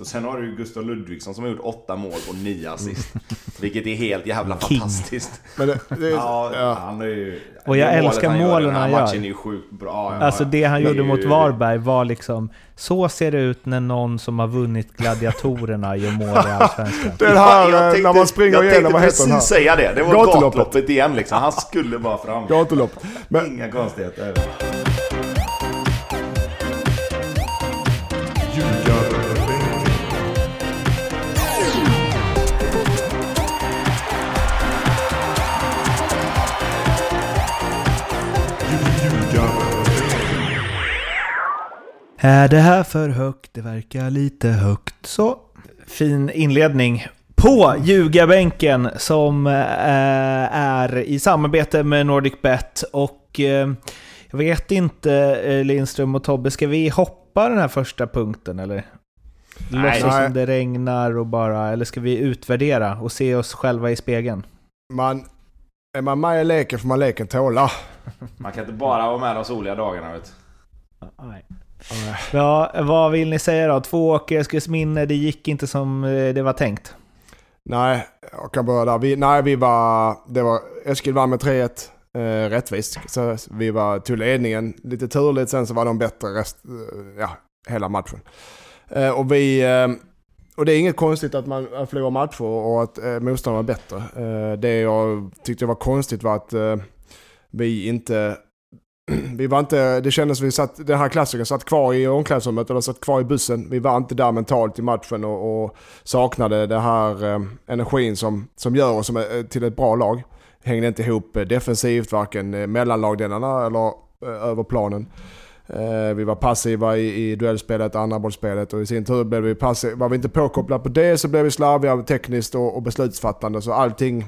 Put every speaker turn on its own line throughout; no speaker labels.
Och sen har du Gustav Ludvigsson som har gjort åtta mål och nio assist. Vilket är helt jävla fantastiskt.
Men det, det,
Ja,
ja.
han är ju...
Och jag älskar
han gör
målen
den här
han gör.
matchen är ju sjukt bra. Ja,
Alltså det han gjorde
ju-
mot Varberg var liksom... Så ser det ut när någon som har vunnit gladiatorerna gör mål i Allsvenskan.
Det här
Jag
eh,
tänkte-
när man springer
jag
igenom, vad
tänkte
heter den
precis
här?
säga det. Det var
Gatloppet.
gatloppet, igen liksom. Han skulle bara fram.
Gatulopp. Men
Inga konstigheter.
Är det här för högt? Det verkar lite högt. Så, fin inledning. På ljugarbänken som eh, är i samarbete med NordicBet och eh, jag vet inte eh, Lindström och Tobbe, ska vi hoppa den här första punkten eller?
Nej.
Låtsas som det regnar och bara, eller ska vi utvärdera och se oss själva i spegeln?
man, är man med i leken får man leken tåla.
Man kan inte bara vara med de soliga dagarna vet du.
Nej. Ja, vad vill ni säga då? Två Åkerskas minne, det gick inte som eh, det var tänkt.
Nej, jag kan börja där. Vi, nej, vi var... Det var Eskil vann med 3-1. Eh, rättvist. Så vi var tog ledningen lite turligt. Sen så var de bättre rest, eh, ja, hela matchen. Eh, och vi... Eh, och det är inget konstigt att man förlorar matcher och att eh, motståndarna var bättre. Eh, det jag tyckte var konstigt var att vi inte... Vi var inte, det kändes som vi satt, den här klassikern satt kvar i omklädningsrummet eller satt kvar i bussen. Vi var inte där mentalt i matchen och, och saknade den här eh, energin som, som gör oss som, eh, till ett bra lag. Hängde inte ihop eh, defensivt, varken eh, mellanlagdelarna mellan lagdelarna eller eh, över planen. Eh, vi var passiva i, i duellspelet, andra bollspelet och i sin tur blev vi passiva. Var vi inte påkopplade på det så blev vi slarviga tekniskt och, och beslutsfattande. Så allting...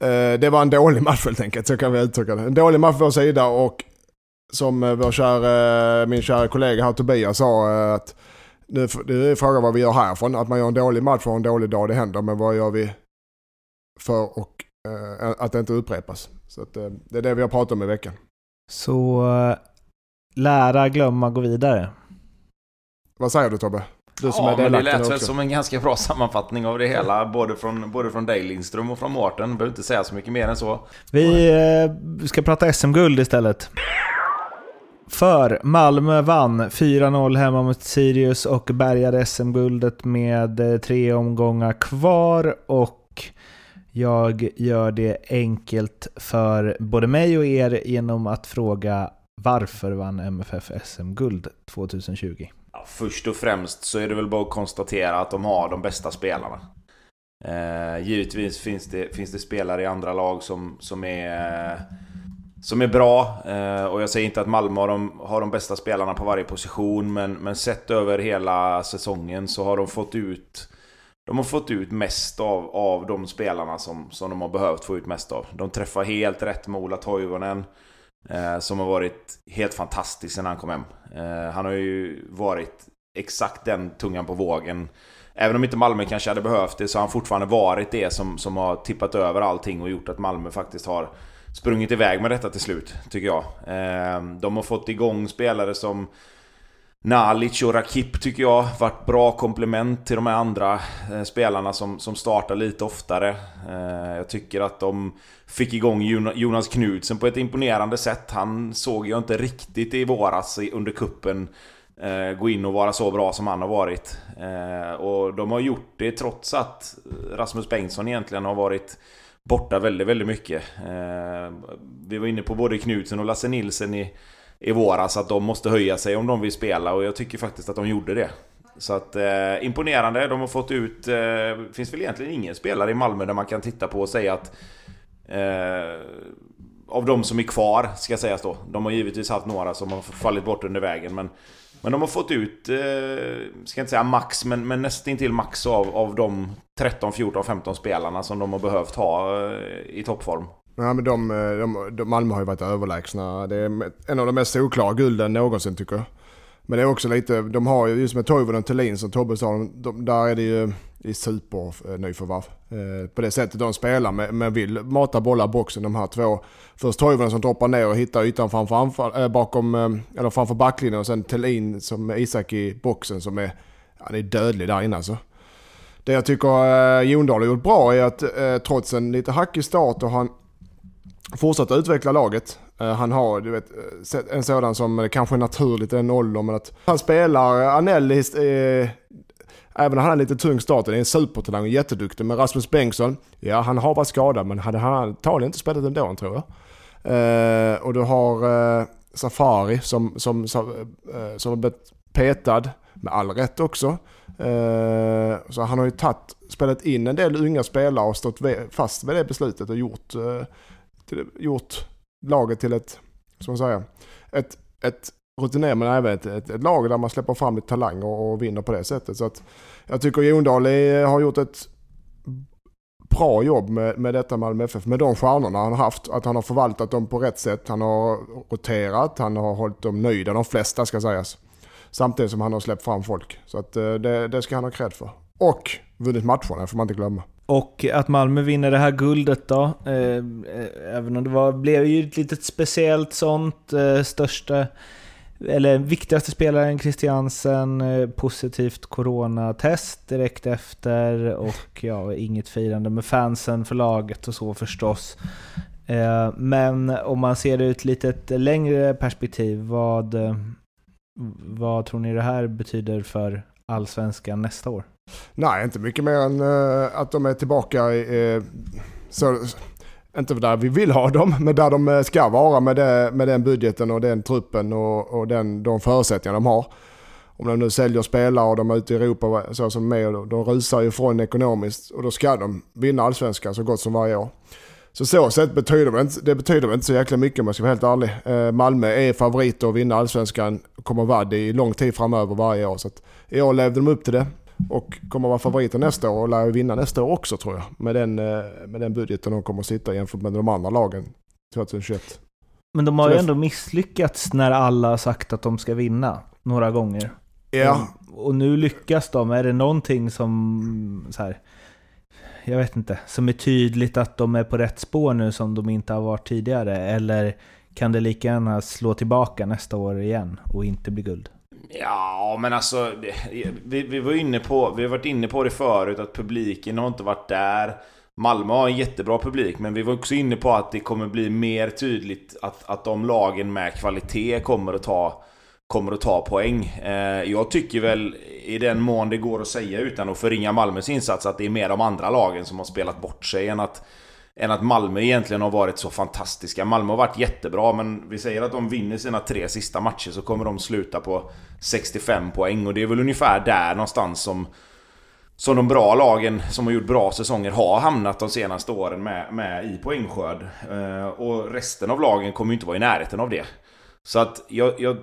Eh, det var en dålig match helt enkelt, så kan vi uttrycka det. En dålig match på vår sida och som eh, vår kära, min kära kollega här Tobias sa eh, att nu, är frågan vad vi gör härifrån. Att man gör en dålig match och en dålig dag, det händer. Men vad gör vi för och, att det inte upprepas? Så att, det är det vi har pratat om i veckan.
Så lära, glömma, gå vidare.
Vad säger du Tobbe? Du som
ja,
är
men det lät
nu
väl
också.
som en ganska bra sammanfattning av det hela. Både från, både från dig Lindström och från Mårten. Behöver inte säga så mycket mer än så.
Vi eh, ska prata SM-guld istället. För Malmö vann 4-0 hemma mot Sirius och bärgade SM-guldet med eh, tre omgångar kvar. Och jag gör det enkelt för både mig och er genom att fråga varför vann MFF SM-guld 2020?
Ja, först och främst så är det väl bara att konstatera att de har de bästa spelarna. Eh, givetvis finns det, finns det spelare i andra lag som, som är som är bra. Eh, och jag säger inte att Malmö har de, har de bästa spelarna på varje position. Men, men sett över hela säsongen så har de fått ut de har fått ut mest av, av de spelarna som, som de har behövt få ut mest av. De träffar helt rätt med Ola Toivonen. Eh, som har varit helt fantastisk sen han kom hem. Eh, han har ju varit exakt den tungan på vågen. Även om inte Malmö kanske hade behövt det så har han fortfarande varit det som, som har tippat över allting och gjort att Malmö faktiskt har sprungit iväg med detta till slut, tycker jag. Eh, de har fått igång spelare som Nalic och Rakip tycker jag varit bra komplement till de här andra eh, spelarna som, som startar lite oftare. Eh, jag tycker att de fick igång Jonas Knudsen på ett imponerande sätt. Han såg jag inte riktigt i våras under kuppen eh, gå in och vara så bra som han har varit. Och de har gjort det trots att Rasmus Bengtsson egentligen har varit borta väldigt, väldigt mycket. Vi var inne på både Knudsen och Lasse Nilsen i, i våras att de måste höja sig om de vill spela och jag tycker faktiskt att de gjorde det. Så att eh, imponerande. De har fått ut... Eh, finns väl egentligen ingen spelare i Malmö där man kan titta på och säga att... Eh, av de som är kvar, ska sägas då. De har givetvis haft några som har fallit bort under vägen men... Men de har fått ut, eh, ska inte säga max, men, men nästintill max av, av de 13, 14, 15 spelarna som de har behövt ha eh, i toppform.
Ja, men de, eh, de, de, Malmö har ju varit överlägsna. Det är en av de mest oklara gulden någonsin tycker jag. Men det är också lite, de har ju just med Toivonen och Thelin som Tobbe sa, de, de, där är det ju i supernyförvärv. Eh, eh, på det sättet de spelar med, men vill mata bollar i boxen de här två. Först Toivonen som droppar ner och hittar ytan framför, anfall, eh, bakom, eh, eller framför backlinjen och sen Thelin som Isak i boxen som är han är dödlig där inne alltså. Det jag tycker eh, Jondal har gjort bra är att eh, trots en lite hackig start och han fortsatt utveckla laget. Eh, han har du vet, eh, en sådan som kanske är naturligt i den åldern, men att han spelar eh, Anelli, eh, även om han är lite tung starten, är en supertalang och jätteduktig. Men Rasmus Bengtsson, ja han har varit skadad men hade han antagligen inte spelat ändå tror jag. Eh, och du har eh, Safari som, som, som, eh, som har blivit petad, med all rätt också. Eh, så han har ju tatt, spelat in en del unga spelare och stått fast vid det beslutet och gjort, eh, till, gjort laget till ett, som man säger, ett, ett rutinerat men även ett, ett, ett, lag där man släpper fram lite talang och, och vinner på det sättet. Så att jag tycker Jondal har gjort ett bra jobb med, med detta Malmö FF, med de stjärnorna han har haft. Att han har förvaltat dem på rätt sätt. Han har roterat, han har hållit dem nöjda, de flesta ska sägas. Samtidigt som han har släppt fram folk. Så att eh, det, det ska han ha cred för. Och vunnit matcherna, får man inte glömma.
Och att Malmö vinner det här guldet då, eh, eh, även om det var, blev ju ett litet speciellt sånt, eh, största, eller viktigaste spelaren Christiansen, eh, positivt coronatest direkt efter och ja, inget firande med fansen för laget och så förstås. Eh, men om man ser det ur ett litet längre perspektiv, vad, eh, vad tror ni det här betyder för allsvenskan nästa år?
Nej, inte mycket mer än uh, att de är tillbaka i, uh, så, inte där vi vill ha dem, men där de eh, ska vara med, det, med den budgeten och den truppen och, och den, de förutsättningar de har. Om de nu säljer spelare och de är ute i Europa så som med, de rusar ju ifrån ekonomiskt och då ska de vinna allsvenskan så gott som varje år. Så så sett betyder det inte, det betyder inte så jäkla mycket om jag ska vara helt ärlig. Malmö är favoriter att vinna allsvenskan, kommer vara det i lång tid framöver varje år. Så att i år levde de upp till det och kommer vara favoriter nästa år och lär vinna nästa år också tror jag. Med den, eh, med den budgeten de kommer att sitta jämfört med de andra lagen 2021.
Men de har ju ändå misslyckats när alla har sagt att de ska vinna några gånger.
Ja.
Och, och nu lyckas de. Är det någonting som så här, jag vet inte, som är tydligt att de är på rätt spår nu som de inte har varit tidigare? Eller kan det lika gärna slå tillbaka nästa år igen och inte bli guld?
Ja, men alltså... Vi, vi, var inne på, vi har varit inne på det förut, att publiken har inte varit där. Malmö har en jättebra publik, men vi var också inne på att det kommer bli mer tydligt att, att de lagen med kvalitet kommer att ta kommer att ta poäng. Eh, jag tycker väl i den mån det går att säga utan att förringa Malmös insats att det är mer de andra lagen som har spelat bort sig än att, än att Malmö egentligen har varit så fantastiska. Malmö har varit jättebra men vi säger att de vinner sina tre sista matcher så kommer de sluta på 65 poäng och det är väl ungefär där någonstans som som de bra lagen som har gjort bra säsonger har hamnat de senaste åren med, med i poängskörd. Eh, och resten av lagen kommer ju inte vara i närheten av det. Så att jag, jag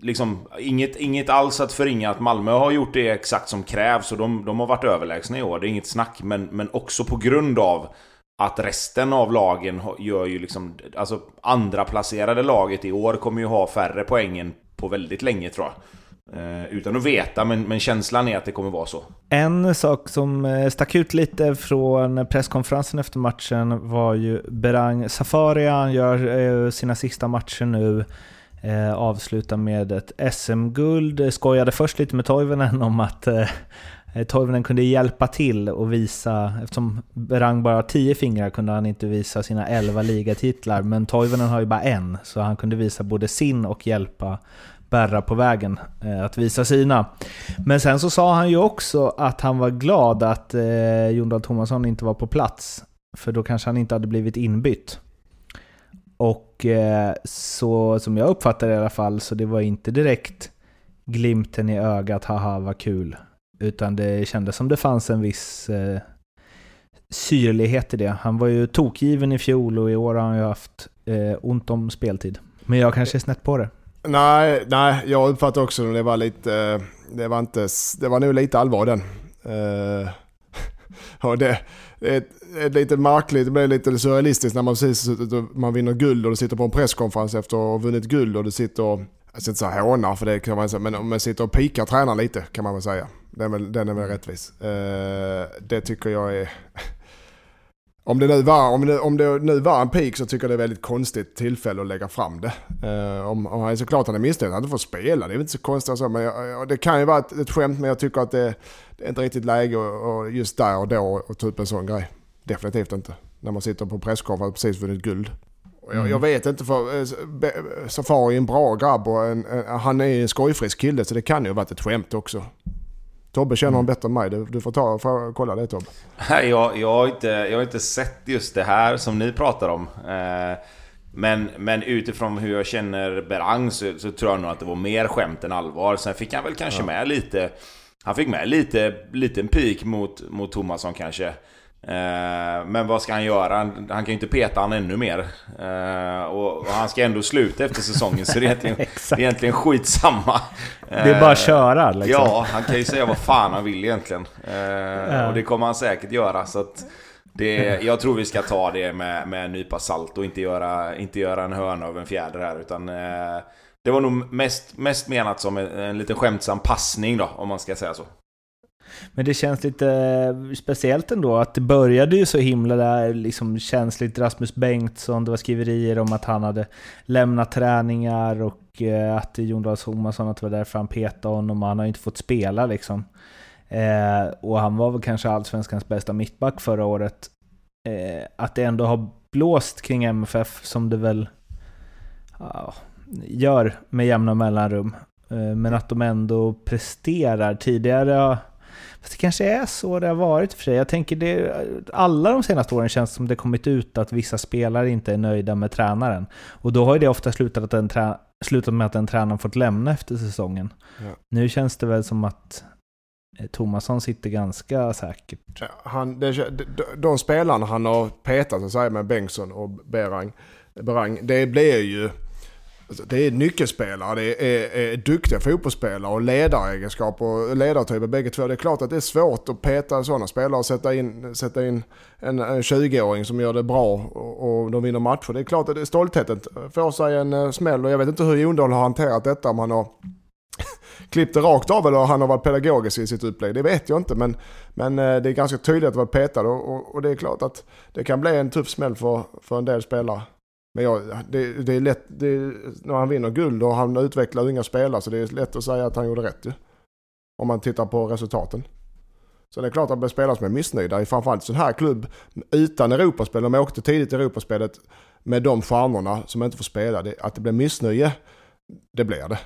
liksom, inget, inget alls att förringa att Malmö har gjort det exakt som krävs och de, de har varit överlägsna i år, det är inget snack. Men, men också på grund av att resten av lagen gör ju liksom... Alltså andra placerade laget i år kommer ju ha färre poäng än på väldigt länge tror jag. Eh, utan att veta, men, men känslan är att det kommer vara så.
En sak som eh, stack ut lite från presskonferensen efter matchen var ju Berang Safari. Han gör eh, sina sista matcher nu. Eh, avslutar med ett SM-guld. Skojade först lite med Toivonen om att eh, Eh, Toivonen kunde hjälpa till och visa, eftersom Berang bara har tio fingrar kunde han inte visa sina elva ligatitlar, men Toivonen har ju bara en, så han kunde visa både sin och hjälpa Berra på vägen eh, att visa sina. Men sen så sa han ju också att han var glad att eh, Jon Dahl Tomasson inte var på plats, för då kanske han inte hade blivit inbytt. Och eh, så som jag uppfattar det i alla fall, så det var inte direkt glimten i ögat, haha vad kul. Utan det kändes som det fanns en viss eh, syrlighet i det. Han var ju tokgiven i fjol och i år har han ju haft eh, ont om speltid. Men jag kanske är snett på det.
Nej, nej jag uppfattar också att det var lite, eh, det var inte, det var nog lite allvar den. Uh, och det, det är lite märkligt, det blir lite surrealistiskt när man, precis, man vinner guld och du sitter på en presskonferens efter att ha vunnit guld och du sitter och, jag ska inte säga hånar för det kan man säga, men man sitter och pikar tränaren lite kan man väl säga. Den är väl, den är väl rättvis. Uh, det tycker jag är... Om det, nu var, om, det, om det nu var en peak så tycker jag det är ett väldigt konstigt tillfälle att lägga fram det. Uh, om, om han är såklart han är misstänkt han inte får spela, det är väl inte så konstigt så. Men jag, det kan ju vara ett, ett skämt, men jag tycker att det, det är inte riktigt läge och, och just där och då att ta upp en sån grej. Definitivt inte. När man sitter på presskonferens och precis vunnit guld. Jag, jag, mm. vet inte, för eh, Safari är en bra grabb och en, en, han är en skojfrisk kille så det kan ju ha varit ett skämt också. Tobbe känner honom bättre än mig. Du, får ta och kolla det Tobbe.
Jag, jag, har inte, jag har inte sett just det här som ni pratar om. Eh, men, men utifrån hur jag känner Berang så, så, tror jag nog att det var mer skämt än allvar. Sen fick han väl kanske ja. med lite... Han fick med lite, liten pik mot, mot Tomasson kanske. Eh, men vad ska han göra? Han, han kan ju inte peta han ännu mer. Eh, och, och, han ska ändå sluta efter säsongen så det är egentligen, det är egentligen skitsamma.
det är bara att köra liksom.
Ja, han kan ju säga vad fan han vill egentligen. Och det kommer han säkert göra. Så att det, jag tror vi ska ta det med, med en nypa salt och inte göra, inte göra en hörna av en fjäder här. Utan, det var nog mest, mest menat som en, en liten skämtsam passning då, om man ska säga så.
Men det känns lite eh, speciellt ändå att det började ju så himla där, liksom känsligt. Rasmus Bengtsson, det var skriverier om att han hade lämnat träningar och eh, att Jon Dahl Tomasson, att det var därför han petade honom och han har ju inte fått spela liksom. Eh, och han var väl kanske allsvenskans bästa mittback förra året. Eh, att det ändå har blåst kring MFF som det väl uh, gör med jämna mellanrum. Eh, men att de ändå presterar. Tidigare Fast det kanske är så det har varit för sig. Jag tänker det, alla de senaste åren känns det som det kommit ut att vissa spelare inte är nöjda med tränaren. Och då har ju det ofta slutat, att den trä, slutat med att den tränaren fått lämna efter säsongen. Ja. Nu känns det väl som att eh, Tomasson sitter ganska säkert.
Han, det, de, de spelarna han har petat så säga, med Bengtsson och Berang, Berang, det blir ju Alltså, det är nyckelspelare, det är, är, duktiga fotbollsspelare och ledaregenskaper och ledartyper bägge två. Det är klart att det är svårt att peta sådana spelare och sätta in, sätta in en, en 20-åring som gör det bra och, och de vinner matcher. Det är klart att det är stoltheten får sig en uh, smäll och jag vet inte hur Jondal har hanterat detta om han har klippt det rakt av eller han har varit pedagogisk i sitt upplägg. Det vet jag inte men, men uh, det är ganska tydligt att vara petad och, och, och, det är klart att det kan bli en tuff smäll för, för en del spelare. Men jag, det, det, är lätt, det, när han vinner guld och han utvecklar unga spelare så det är lätt att säga att han gjorde rätt ju. Om man tittar på resultaten. Så det är klart att det blir spelare som är missnöjda. Framförallt sån här klubb utan Europaspel. De åkte tidigt i Europaspelet med de stjärnorna som inte får spela. Det, att det blir missnöje, det blir det.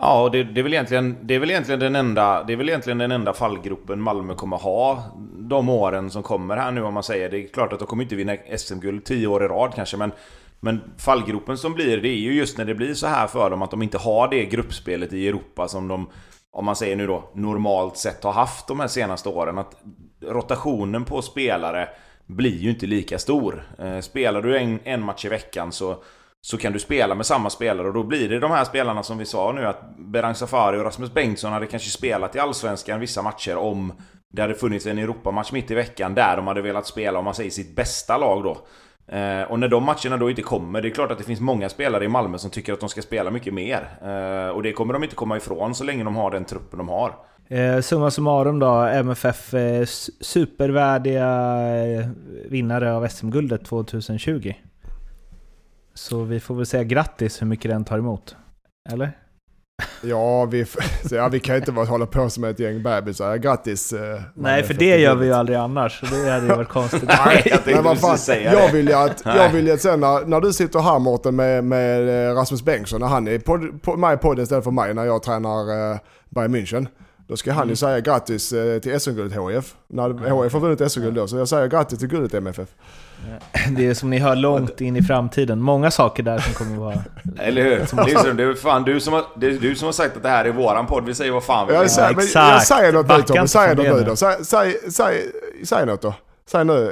Ja, och det, det, är väl egentligen, det är väl egentligen den enda, det är väl egentligen den enda fallgruppen Malmö kommer ha de åren som kommer här nu om man säger. Det är klart att de kommer inte vinna SM-guld tio år i rad kanske, men men fallgropen som blir, det är ju just när det blir så här för dem att de inte har det gruppspelet i Europa som de, om man säger nu då, normalt sett har haft de här senaste åren. Att rotationen på spelare blir ju inte lika stor. Eh, spelar du en, en match i veckan så, så kan du spela med samma spelare och då blir det de här spelarna som vi sa nu att Berang Safari och Rasmus Bengtsson hade kanske spelat i Allsvenskan vissa matcher om det hade funnits en Europamatch mitt i veckan där de hade velat spela, om man säger sitt bästa lag då. Eh, och när de matcherna då inte kommer, det är klart att det finns många spelare i Malmö som tycker att de ska spela mycket mer. Eh, och det kommer de inte komma ifrån så länge de har den truppen de har.
Eh, summa summarum då, MFF eh, supervärdiga eh, vinnare av SM-guldet 2020. Så vi får väl säga grattis hur mycket den tar emot. Eller?
Ja vi, ja, vi kan inte bara hålla på som ett gäng bebisar. Grattis! Eh,
Nej, för det gör vi ju aldrig annars. det hade ju varit konstigt.
Nej, men vad fan, jag vill ju att, jag vill ju att sen när, när du sitter här Mårten med, med eh, Rasmus Bengtsson, när han är på, på, med i podden istället för mig när jag tränar eh, Bayern München. Då ska han ju mm. säga grattis eh, till SM-guldet HIF. När HIF har vunnit SM-guld då. Så jag säger grattis till guldet MFF.
Det är som ni hör långt in i framtiden. Många saker där som kommer vara...
Eller hur? Det är, det är fan du som, har, det är du som har sagt att det här är våran podd. Vi säger vad fan vi
vill. Jag, säger, ja, jag säger något nu Tobbe. Säg något nu då. Säg, säg, säg, säg något då. Säg nu.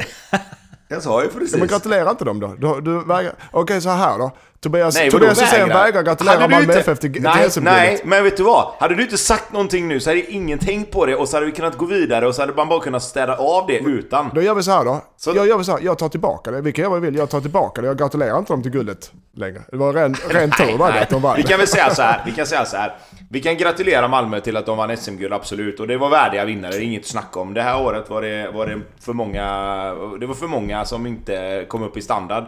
Jag sa ju precis.
Ja, men gratulera inte dem då. Du, du Okej, okay, så här då. Tobias,
Nej,
Tobias Hysén
vägrar?
gratulera Malmö
inte-
FF till,
nej, nej, men vet du vad? Hade du inte sagt någonting nu så hade ingen tänkt på det och så hade vi kunnat gå vidare och så hade man bara kunnat städa av det utan.
Då gör vi så här då.
Så-
Jag gör vi så här, jag tar tillbaka det. Vi kan göra vad vi vill, jag tar tillbaka det. Jag gratulerar inte dem till guldet längre. Det var ren, ren tur var det att de vann.
Vi kan väl säga så här, vi kan säga så här. Vi kan gratulera Malmö till att de vann SM-guld, absolut. Och det var värdiga vinnare, det är inget att snacka om. Det här året var det, var det för många... Det var för många som inte kom upp i standard.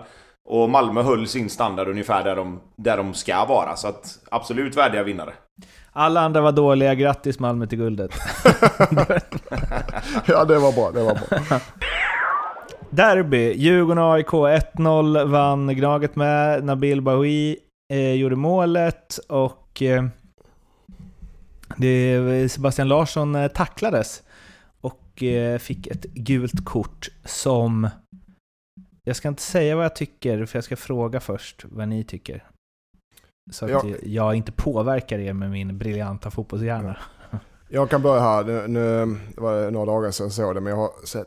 Och Malmö höll sin standard ungefär där de, där de ska vara. Så att absolut värdiga vinnare.
Alla andra var dåliga, grattis Malmö till guldet.
Ja, det var bra. Det var bra.
Derby, Djurgården-AIK 1-0 vann Gnaget med. Nabil Bahoui eh, gjorde målet och eh, det, Sebastian Larsson eh, tacklades och eh, fick ett gult kort som... Jag ska inte säga vad jag tycker, för jag ska fråga först vad ni tycker. Så att
Ja.
jag, jag inte påverkar er med min briljanta fotbollshjärna.
Jag kan börja här. Nu, nu det var några dagar sedan jag såg det, men jag har sett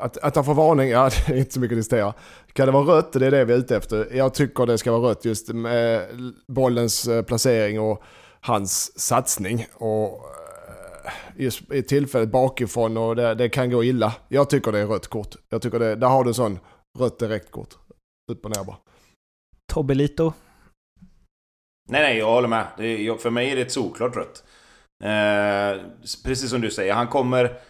att, att han får varning, ja det är inte så mycket att diskutera. Kan det vara rött? Det är det vi är ute efter. Jag tycker det ska vara rött just med bollens eh, placering och hans satsning. Och eh, just i tillfället bakifrån och det, det kan gå illa. Jag tycker det är rött kort. Jag tycker det, där har du en sån rött direktkort. Upp och ner bara.
Tobelito.
Nej, nej, jag håller med. Det är, för mig är det ett solklart rött. Eh, precis som du säger, han kommer...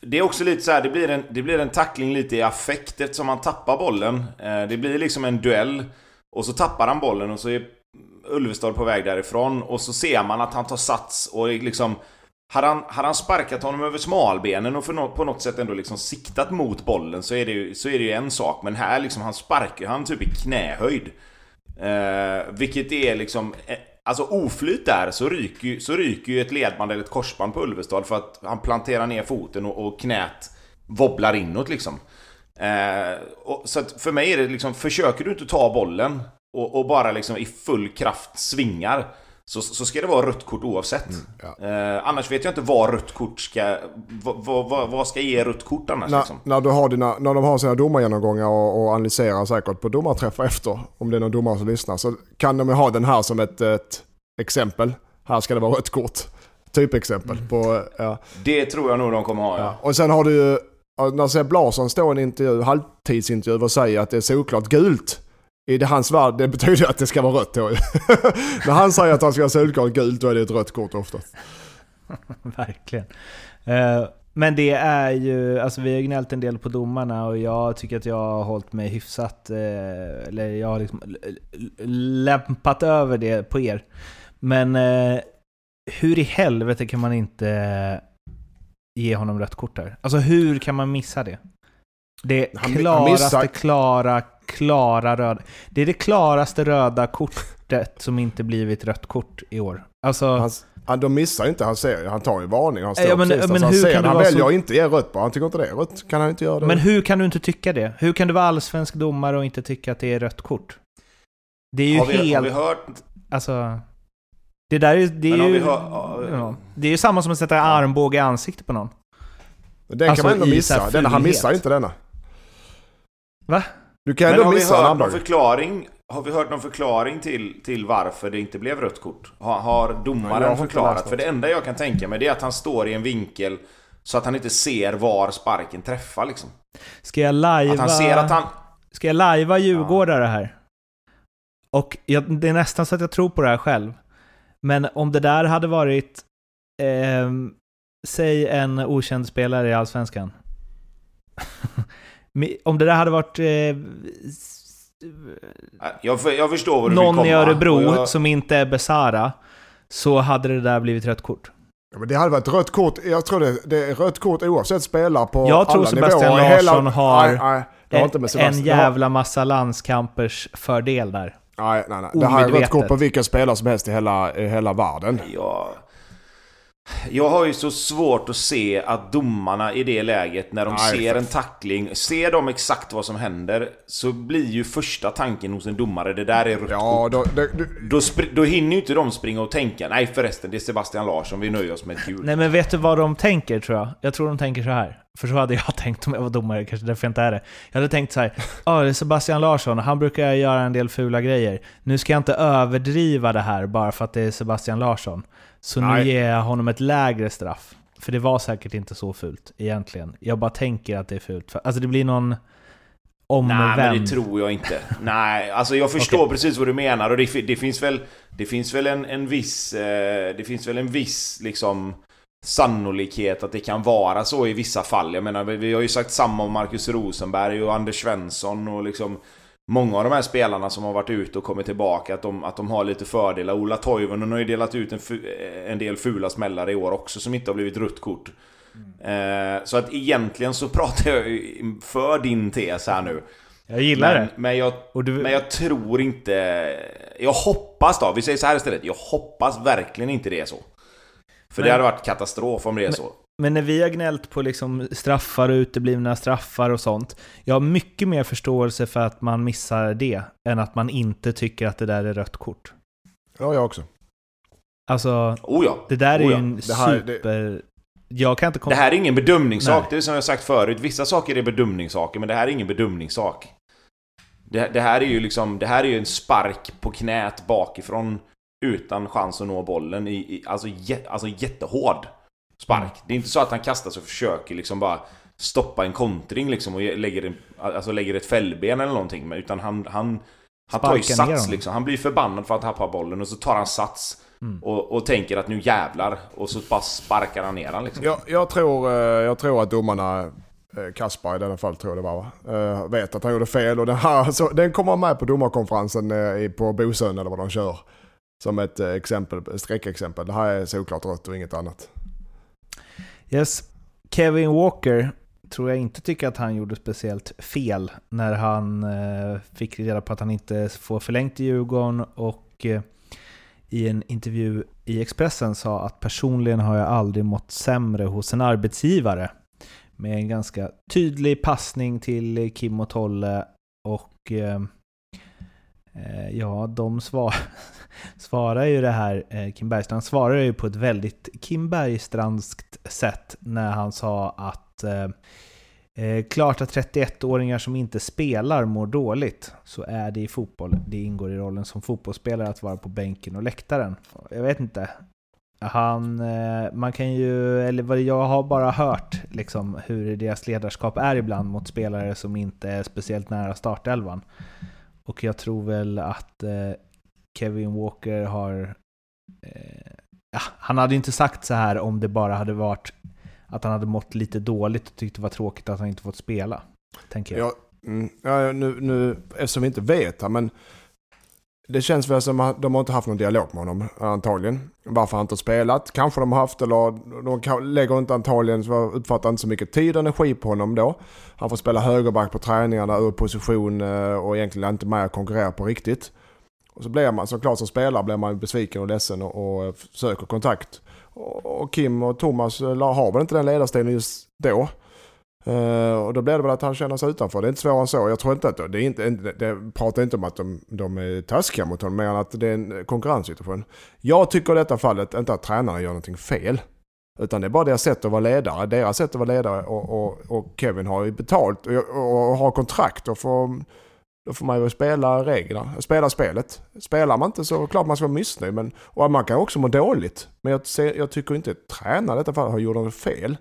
Det är också lite så här, det blir en, det blir en tackling lite i affekt eftersom han tappar bollen. Eh, det blir liksom en duell. Och så tappar han bollen och så är Ulvestad på väg därifrån. Och så ser man att han tar sats och är liksom... Hade han, hade han sparkat honom över smalbenen och för på något sätt ändå liksom siktat mot bollen så är det ju, så är det ju en sak. Men här liksom, han sparkar han typ i knähöjd. Eh, vilket är liksom... Eh, alltså oflyt där så ryker, ju- så ryker ju ett ledband eller ett korsband på Ulvestad för att han planterar ner foten och, och knät wobblar inåt liksom. Eh, och, så att för mig är det liksom, försöker du inte ta bollen och, och bara liksom i full kraft svingar så, så ska det vara rött kort oavsett.
ja.
eh, annars vet jag inte vad rött kort ska... Vad, vad, vad, ska ge rött kort annars
När,
liksom?
när, du har dina, när de har sina domargenomgångar och, och analyserar säkert på domarträffar efter, om det är någon domare som lyssnar, så kan de ju ha den här som ett, ett exempel. Här ska det vara rött kort. Typexempel. På, ja.
Det tror jag nog de kommer ha, ja.
Ja. Och sen har du ju, när Sepp Larsson står i en intervju, halvtidsintervju och säger att det är solklart gult. I det hans värld, det betyder att det ska vara rött då. när han säger att han ska vara solklart gult, då är det ett rött kort oftast.
Verkligen. Eh, Men det är ju, alltså vi har gnällt en del på domarna och jag tycker att jag har hållit mig hyfsat, eh, eller jag har liksom lämpat över det på er. Men eh, hur i helvete kan man inte ge honom rött kort där? Alltså hur kan man missa det? Det
Han- han
klaraste,
missar-
klara, klara röda. Det är det klaraste röda kortet som inte blivit rött kort i år. Alltså,
Han, han, de missar ju inte, han ser han tar ju varning. Han står
Ja, men-
precis
men
han
hur
ser, han väljer
så-
att inte ge rött bara. Han tycker inte det är rött. Kan han inte göra det?
Men hur kan du inte tycka det? Hur kan du vara allsvensk domare och inte tycka att det är rött kort? Det är ju
Har vi, har
helt...
vi hört...
Alltså... Det där är, det är
Men har
ju...
ja,
ja, det är ju samma som att sätta armbåge i ansiktet på någon.
Den
alltså
kan man ändå
i
missa. Denna, han missar inte denna.
Va?
Du kan ändå missa en armbåge.
förklaring? Har vi hört någon förklaring till, till varför det inte blev rött kort? Har, har domaren
har
förklarat? För det enda jag kan tänka mig det är att han står i en vinkel så att han inte ser var sparken träffar liksom.
Ska jag lajva...
Att han ser att han...
Ska jag lajva djurgårdare här? Och jag, det är nästan så att jag tror på det här själv. Men om det där hade varit... ehm, säg en okänd spelare i Allsvenskan. Om det där hade varit... Eh,
Jag, för- jag förstår vad du
någon i Örebro
jag,
som inte är Besara, så hade det där blivit rött kort.
Ja, men det hade varit rött kort. Jag tror det, det är rött kort oavsett spelare på
Jag tror
alla
Sebastian
nivåer.
Larsson har
Nej, nej.
En,
Sebastian.
en jävla massa landskampers fördel där.
Nej, nej, nej. Det här är rött
Omedvetet.
kort på vilken spelare som helst i hela, i hela världen.
jag, jag har ju så svårt att se att domarna i det läget, när de
Nej,
ser en tackling, ser de exakt vad som händer, så blir ju första tanken hos en domare, det där är rött
Ja, då, det, du,
Då, då hinner ju inte de springa och tänka Nej förresten, det är Sebastian Larsson, vi nöjer oss med ett gult.
Nej men vet du vad de tänker tror jag? Jag tror de tänker så här. För så hade jag tänkt om jag var domare, kanske därför jag inte är det. Jag hade tänkt så här, ja det är Sebastian Larsson, han brukar göra en del fula grejer. Nu ska jag inte överdriva det här bara för att det är Sebastian Larsson. Så nu
Nej.
ger jag honom ett lägre straff. För det var säkert inte så fult egentligen. Jag bara tänker att det är fult. Alltså det blir någon omvänd...
Nej, men det tror jag inte. Nej, alltså jag förstår
Okej.
precis vad du menar och det, det finns väl... Det finns väl en, en viss... Eh, det finns väl en viss liksom sannolikhet att det kan vara så i vissa fall. Jag menar, vi, har ju sagt samma om Marcus Rosenberg och Anders Svensson och liksom... Många av de här spelarna som har varit ute och kommit tillbaka, att de, att de har lite fördelar. Ola Toivonen har ju delat ut en, en del fula smällar i år också som inte har blivit rött kort. Eh, så att egentligen så pratar jag för din tes här nu.
Jag gillar
Men,
det.
men, jag,
du-
men jag tror inte... Jag hoppas då, vi säger så här istället. Jag hoppas verkligen inte det är så. För
Men-
det hade varit katastrof om det är så.
Men när vi har gnällt på liksom straffar och uteblivna straffar och sånt, jag har mycket mer förståelse för att man missar det, än att man inte tycker att det där är rött kort.
Ja, jag också.
Alltså,
Oh ja.
det där är
Oh
ju
ja.
en
Det här- det-
super... Jag kan inte komma...
Det här är ingen bedömningssak,
Nej.
det är som jag sagt förut. Vissa saker är bedömningssaker, men det här är ingen bedömningssak. Det, det här är ju liksom, det här är ju en spark på knät bakifrån utan chans att nå bollen i, i alltså, jä, alltså jättehård spark. Det är inte så att han kastar sig och försöker liksom bara stoppa en kontring liksom och ge- lägger, en, alltså lägger ett fällben eller någonting. Utan han, han, han tar ju sats liksom. Han blir förbannad för att tappa bollen och så tar han sats.
Mm.
Och, och tänker att nu jävlar. Och så bara sparkar han ner han liksom.
Jag, jag, tror, eh, jag tror att domarna, eh, Kaspar i denna fall tror jag det var, va? Eh, vet att han gjorde fel. Och den, här, så, den kommer med på domarkonferensen på Bosön eller vad de kör. Som ett eh, exempel, ett. Det här är såklart rött och inget annat.
Yes. Kevin Walker tror jag inte tycker att han gjorde speciellt fel när han eh, fick reda på att han inte får förlängt i Djurgården och eh, i en intervju i Expressen sa att personligen har jag aldrig mått sämre hos en arbetsgivare. Med en ganska tydlig passning till Kim och Tolle och Eh, ja, de svar, svarar ju det här, eh, Kim Bergstrand svarar ju på ett väldigt Kim Bergstrandskt sätt när han sa att eh, eh klart att 31-åringar som inte spelar mår dåligt, så är det i fotboll. Det ingår i rollen som fotbollsspelare att vara på bänken och läktaren. Jag vet inte. Han, man kan ju, eller vad jag har bara hört liksom hur deras ledarskap är ibland mot spelare som inte är speciellt nära startelvan. Och jag tror väl att eh, Kevin Walker har... Eh, ja, han hade inte sagt så här om det bara hade varit att han hade mått lite dåligt och tyckte det var tråkigt att han inte fått spela. Tänker jag.
Ja, mm, ja, nu, nu, eftersom vi inte vet här, men det känns väl som att de har inte haft någon dialog med honom antagligen. Varför han inte har spelat. Kanske de har haft eller de lägger inte antagligen, så uppfattar inte så mycket tid och energi på honom då. Han får spela högerback på träningarna ur position eh, och egentligen inte med och konkurrera på riktigt. Och så blir man såklart som spelare blir man besviken och ledsen och, och eh, söker kontakt. Och, och Kim och Thomas eh, har väl inte den ledarstilen just då. Uh, och då blir det väl att han känner sig utanför. Det är inte svårare än så. Jag tror inte att det, är inte, det, det pratar inte om att de, de är taskiga mot honom, men att det är en konkurrenssituation. Jag tycker i detta fallet inte att tränarna gör någonting fel. Utan det är bara deras sätt att vara ledare. Deras sätt att vara ledare och, och, och Kevin har ju betalt och, och har kontrakt och får, då får man ju spela reglerna, spela spelet. Spelar man inte så klart man ska vara missnöjd. Men, och man kan också må dåligt. Men jag, jag tycker inte att tränarna i detta fall har gjort något fel.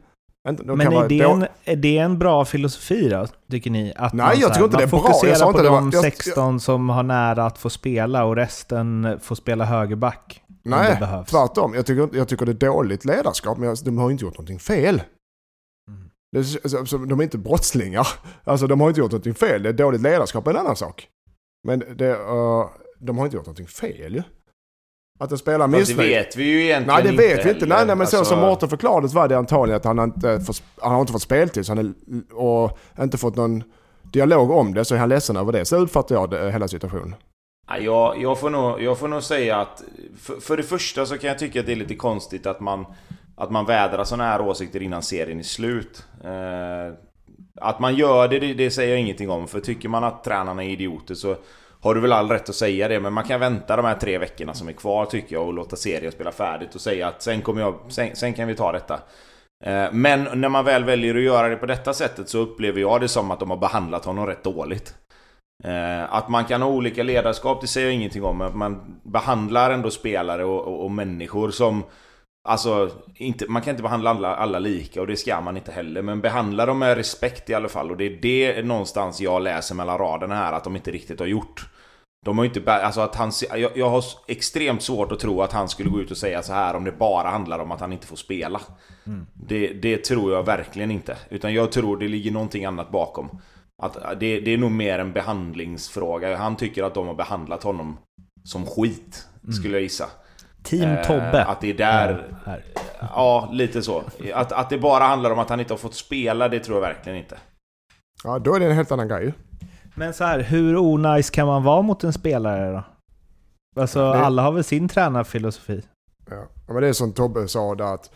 Inte- de
Men är det, en, är det en bra filosofi då, tycker ni? Att
Nej,
man,
jag tror inte
man
det är bra. Jag
fokuserar
sa
på
inte det
de
var- jag-
16 som har nära att få spela och resten får spela högerback.
Nej, tvärtom. Jag tycker, jag tycker det är dåligt ledarskap, men jag- de har inte gjort någonting fel.
Mm.
De är inte brottslingar. Alltså de har inte gjort någonting fel. Det är dåligt ledarskap är en annan sak. Men det, eh, de har inte gjort någonting fel ju. Att en spelare
Fast det
missnöjd.
vet vi ju egentligen
Nej det vet vi inte. Nej, nej men så
Alltså,
som Mårten förklarade så var det antagligen att han inte, får, han har inte fått speltid så han är, och inte fått någon dialog om det så är han ledsen över det. Så uppfattar jag det, hela situationen.
Ja, jag, jag, får nog, jag får nog säga att för, för det första så kan jag tycka att det är lite konstigt att man Att man vädrar sådana här åsikter innan serien är slut eh, Att man gör det, det, det säger jag ingenting om för tycker man att tränarna är idioter så har du väl all rätt att säga det men man kan vänta de här tre veckorna som är kvar tycker jag och låta serien spela färdigt och säga att sen kommer jag Sen, sen kan vi ta detta eh, men när man väl väljer att göra det på detta sättet så upplever jag det som att de har behandlat honom rätt dåligt. Eh, att man kan ha olika ledarskap, det säger jag ingenting om. Men man behandlar ändå spelare och, och, och människor som... Alltså, inte, man kan inte behandla alla, alla, lika och det ska man inte heller. Men behandla dem med respekt i alla fall. Och det är det någonstans jag läser mellan raderna här att de inte riktigt har gjort. De har inte... Alltså att han, jag, jag har extremt svårt att tro att han skulle gå ut och säga så här om det bara handlar om att han inte får spela. Mm. Det, det tror jag verkligen inte. Utan jag tror det ligger någonting annat bakom. Att det, det är nog mer en behandlingsfråga. Han tycker att de har behandlat honom som skit, mm. skulle jag gissa.
Team eh, Tobbe.
Att det är där... Här. Ja, lite så. Att, att det bara handlar om att han inte har fått spela, det tror jag verkligen inte.
Ja, då är det en helt annan grej
Men så här, hur onajs kan man vara mot en spelare då? Alltså, det... alla har väl sin tränarfilosofi?
Ja, men det är som Tobbe sa där att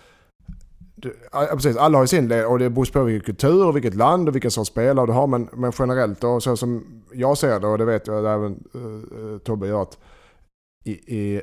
Ja, precis, alla har ju sin del och det beror på vilken kultur, vilket land och vilken sorts spelare du har. Men, men generellt då, så som jag ser det och det vet jag att även uh, Tobbe gör att i, i,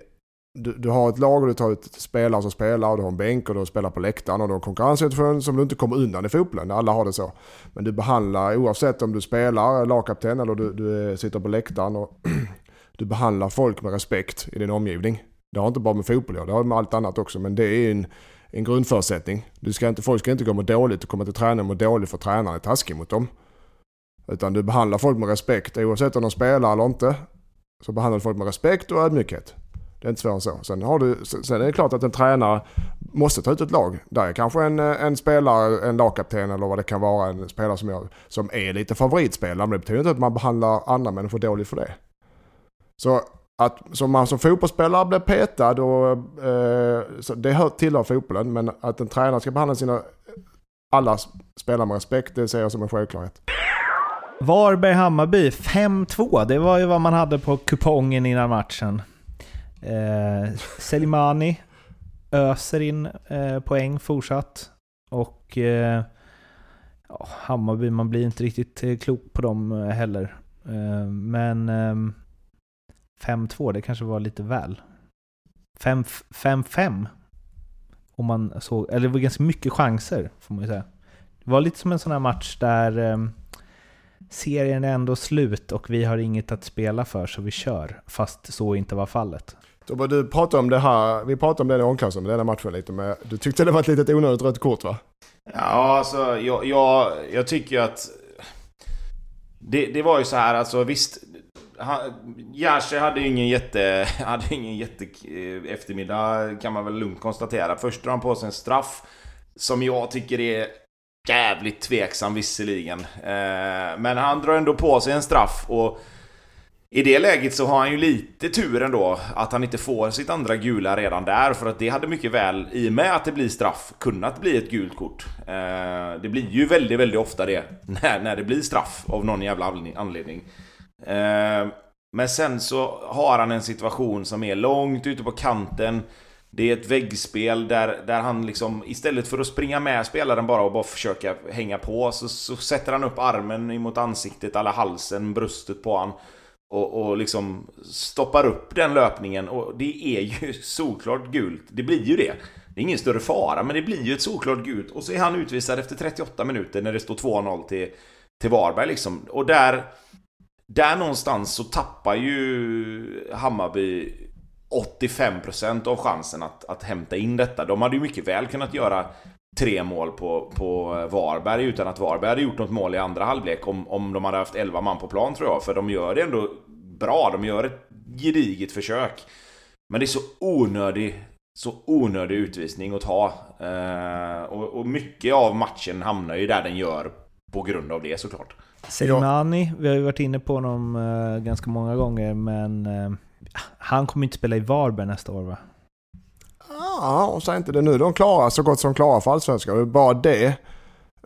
du, du, har ett lag och du tar ut spelare som spelar och du har en bänk och du spelar på läktaren och du har konkurrenssituation som du inte kommer undan i fotbollen. Alla har det så. Men du behandlar, oavsett om du spelar lagkapten eller du, du eh, sitter på läktaren och du behandlar folk med respekt i din omgivning. Det har inte bara med fotboll att det har med allt annat också. Men det är en en grundförutsättning. Du ska inte, folk ska inte gå må dåligt och komma till träningen och må dåligt för tränaren är taskig mot dem. Utan du behandlar folk med respekt oavsett om de spelar eller inte. Så behandlar du folk med respekt och ödmjukhet. Det är inte svårare än så. Sen, har du, sen är det klart att en tränare måste ta ut ett lag. Där är kanske en, eh, en spelare, en lagkapten eller vad det kan vara, en spelare som, jag, som är lite favoritspelare. Men det betyder inte att man behandlar andra människor dåligt för det. Så att som man som fotbollsspelare blir petad och eh, det hör, tillhör fotbollen. Men att en tränare ska behandla sina alla spelare med respekt, det ser jag som en självklarhet.
Varberg-Hammarby 5-2, det var ju vad man hade på kupongen innan matchen. Eh, Selimani öser in eh, poäng fortsatt. Och eh, ja, Hammarby, man blir inte riktigt eh, klok på dem eh, heller. Eh, men ehm, 5-2, det kanske var lite väl. 5-5 om man såg, eller det var ganska mycket chanser får man ju säga. Det var lite som en sån här match där eh, serien är ändå slut och vi har inget att spela för så vi kör, fast så inte var fallet.
Tobbe, du pratade om det här, vi pratade om det i omklädningsrummet, den här matchen lite men du tyckte det var ett litet onödigt rött kort va?
Ja, alltså jag, jag, jag tycker ju att det, det var ju så här, alltså visst, Jerzy hade ju ingen jätte... Hade ingen jätte-eftermiddag eh, kan man väl lugnt konstatera. Först drar han på sig en straff. Som jag tycker är jävligt tveksam visserligen. Eh, men han drar ändå på sig en straff och... I det läget så har han ju lite tur ändå att han inte får sitt andra gula redan där för att det hade mycket väl, i och med att det blir straff, kunnat bli ett gult kort. Eh, det blir ju väldigt, väldigt ofta det när, när det blir straff av någon jävla anledning. Eh, men sen så har han en situation som är långt ute på kanten. Det är ett väggspel där, där han liksom istället för att springa med spelaren bara och bara försöka hänga på så, så sätter han upp armen mot ansiktet eller halsen, bröstet på han och, och liksom stoppar upp den löpningen och det är ju solklart gult. Det blir ju det. Det är ingen större fara men det blir ju ett solklart gult och så är han utvisad efter 38 minuter när det står 2-0 till, till Varberg liksom. Och där där någonstans så tappar ju Hammarby 85% av chansen att, att hämta in detta. De hade ju mycket väl kunnat göra tre mål på, på Varberg utan att Varberg hade gjort något mål i andra halvlek om, om de hade haft 11 man på plan tror jag. För de gör det ändå bra, de gör ett gediget försök. Men det är så onödig, så onödig utvisning att ta. Eh, och, och mycket av matchen hamnar ju där den gör på grund av det såklart.
Selimani, vi har ju varit inne på honom eh, ganska många gånger, men eh, han kommer inte spela i Varberg nästa år va?
Ja, och säg inte det nu. De klarar så gott som klarar för Allsvenskan. Bara det